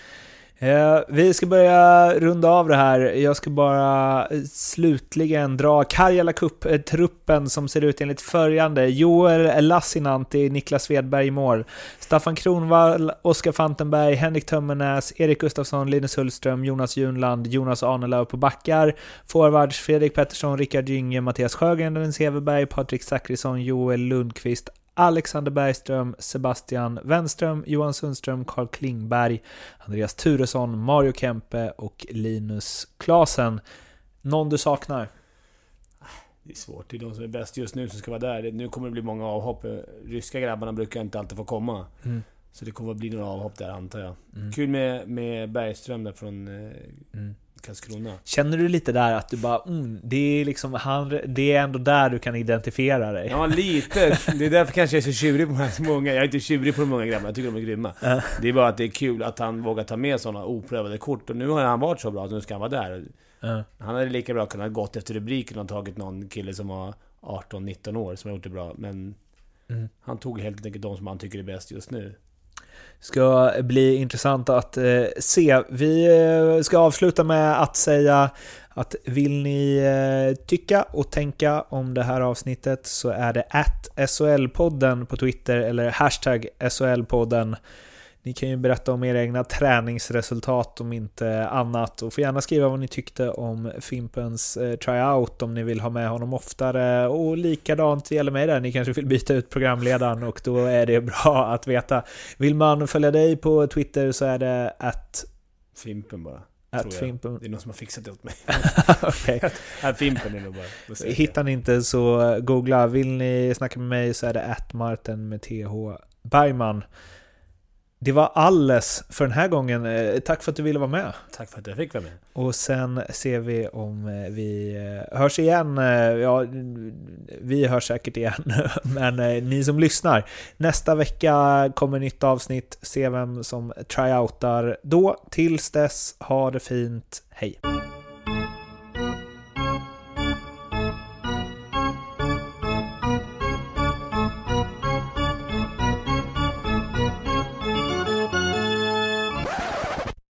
Eh, vi ska börja runda av det här. Jag ska bara eh, slutligen dra Karjala Cup-truppen eh, som ser ut enligt följande. Joel Lassinantti, Niklas Svedberg i mål. Staffan Kronvall, Oskar Fantenberg, Henrik Tömmernes, Erik Gustafsson, Linus Hullström, Jonas Junland, Jonas Arnelöv på backar. Forwards Fredrik Pettersson, Rickard Gynge, Mattias Sjögren, Dennis Heverberg, Patrik Zackrisson, Joel Lundqvist, Alexander Bergström, Sebastian Wenström, Johan Sundström, Carl Klingberg, Andreas Turesson, Mario Kempe och Linus Klasen. Någon du saknar?
Det är svårt. Det är de som är bäst just nu som ska vara där. Nu kommer det bli många avhopp. Ryska grabbarna brukar inte alltid få komma.
Mm.
Så det kommer att bli några avhopp där antar jag.
Mm.
Kul med, med Bergström där från eh,
Mm.
Karlskrona.
Känner du lite där att du bara, mm, det är liksom han, det är ändå där du kan identifiera dig?
Ja, lite. Det är därför kanske jag är så tjurig på de här så många. Jag är inte tjurig på de många grabbarna, jag tycker de är grymma.
Ja.
Det är bara att det är kul att han vågar ta med sådana oprövade kort. Och nu har han varit så bra att nu ska han vara där.
Ja.
Han hade lika bra kunnat gått efter rubriken och tagit någon kille som var 18-19 år som har gjort det bra. Men
Mm.
han tog helt enkelt de som han tycker är bäst just nu
ska bli intressant att eh, se. Vi eh, ska avsluta med att säga att vill ni eh, tycka och tänka om det här avsnittet så är det att SHL-podden på Twitter eller hashtag SHL-podden. Ni kan ju berätta om era egna träningsresultat om inte annat och får gärna skriva vad ni tyckte om Fimpens eh, tryout om ni vill ha med honom oftare och likadant gäller mig där. Ni kanske vill byta ut programledaren och då är det bra att veta. Vill man följa dig på Twitter så är det att
Fimpen bara.
Att. Fimpen.
Det är någon som har fixat det åt mig.
Okej.
Nej, Fimpen är nog bara...
Hittar ni inte så googla. Vill ni snacka med mig så är det att Martin med TH Bergman. Det var alles för den här gången. Eh, Tack för att du ville vara med.
Tack för att jag fick vara med.
Och sen ser vi om eh, vi eh, hörs igen. Ja, vi hörs säkert igen. Men ni som lyssnar. Nästa vecka kommer nytt avsnitt. Se vem som tryoutar då. Tills dess, ha det fint. Hej!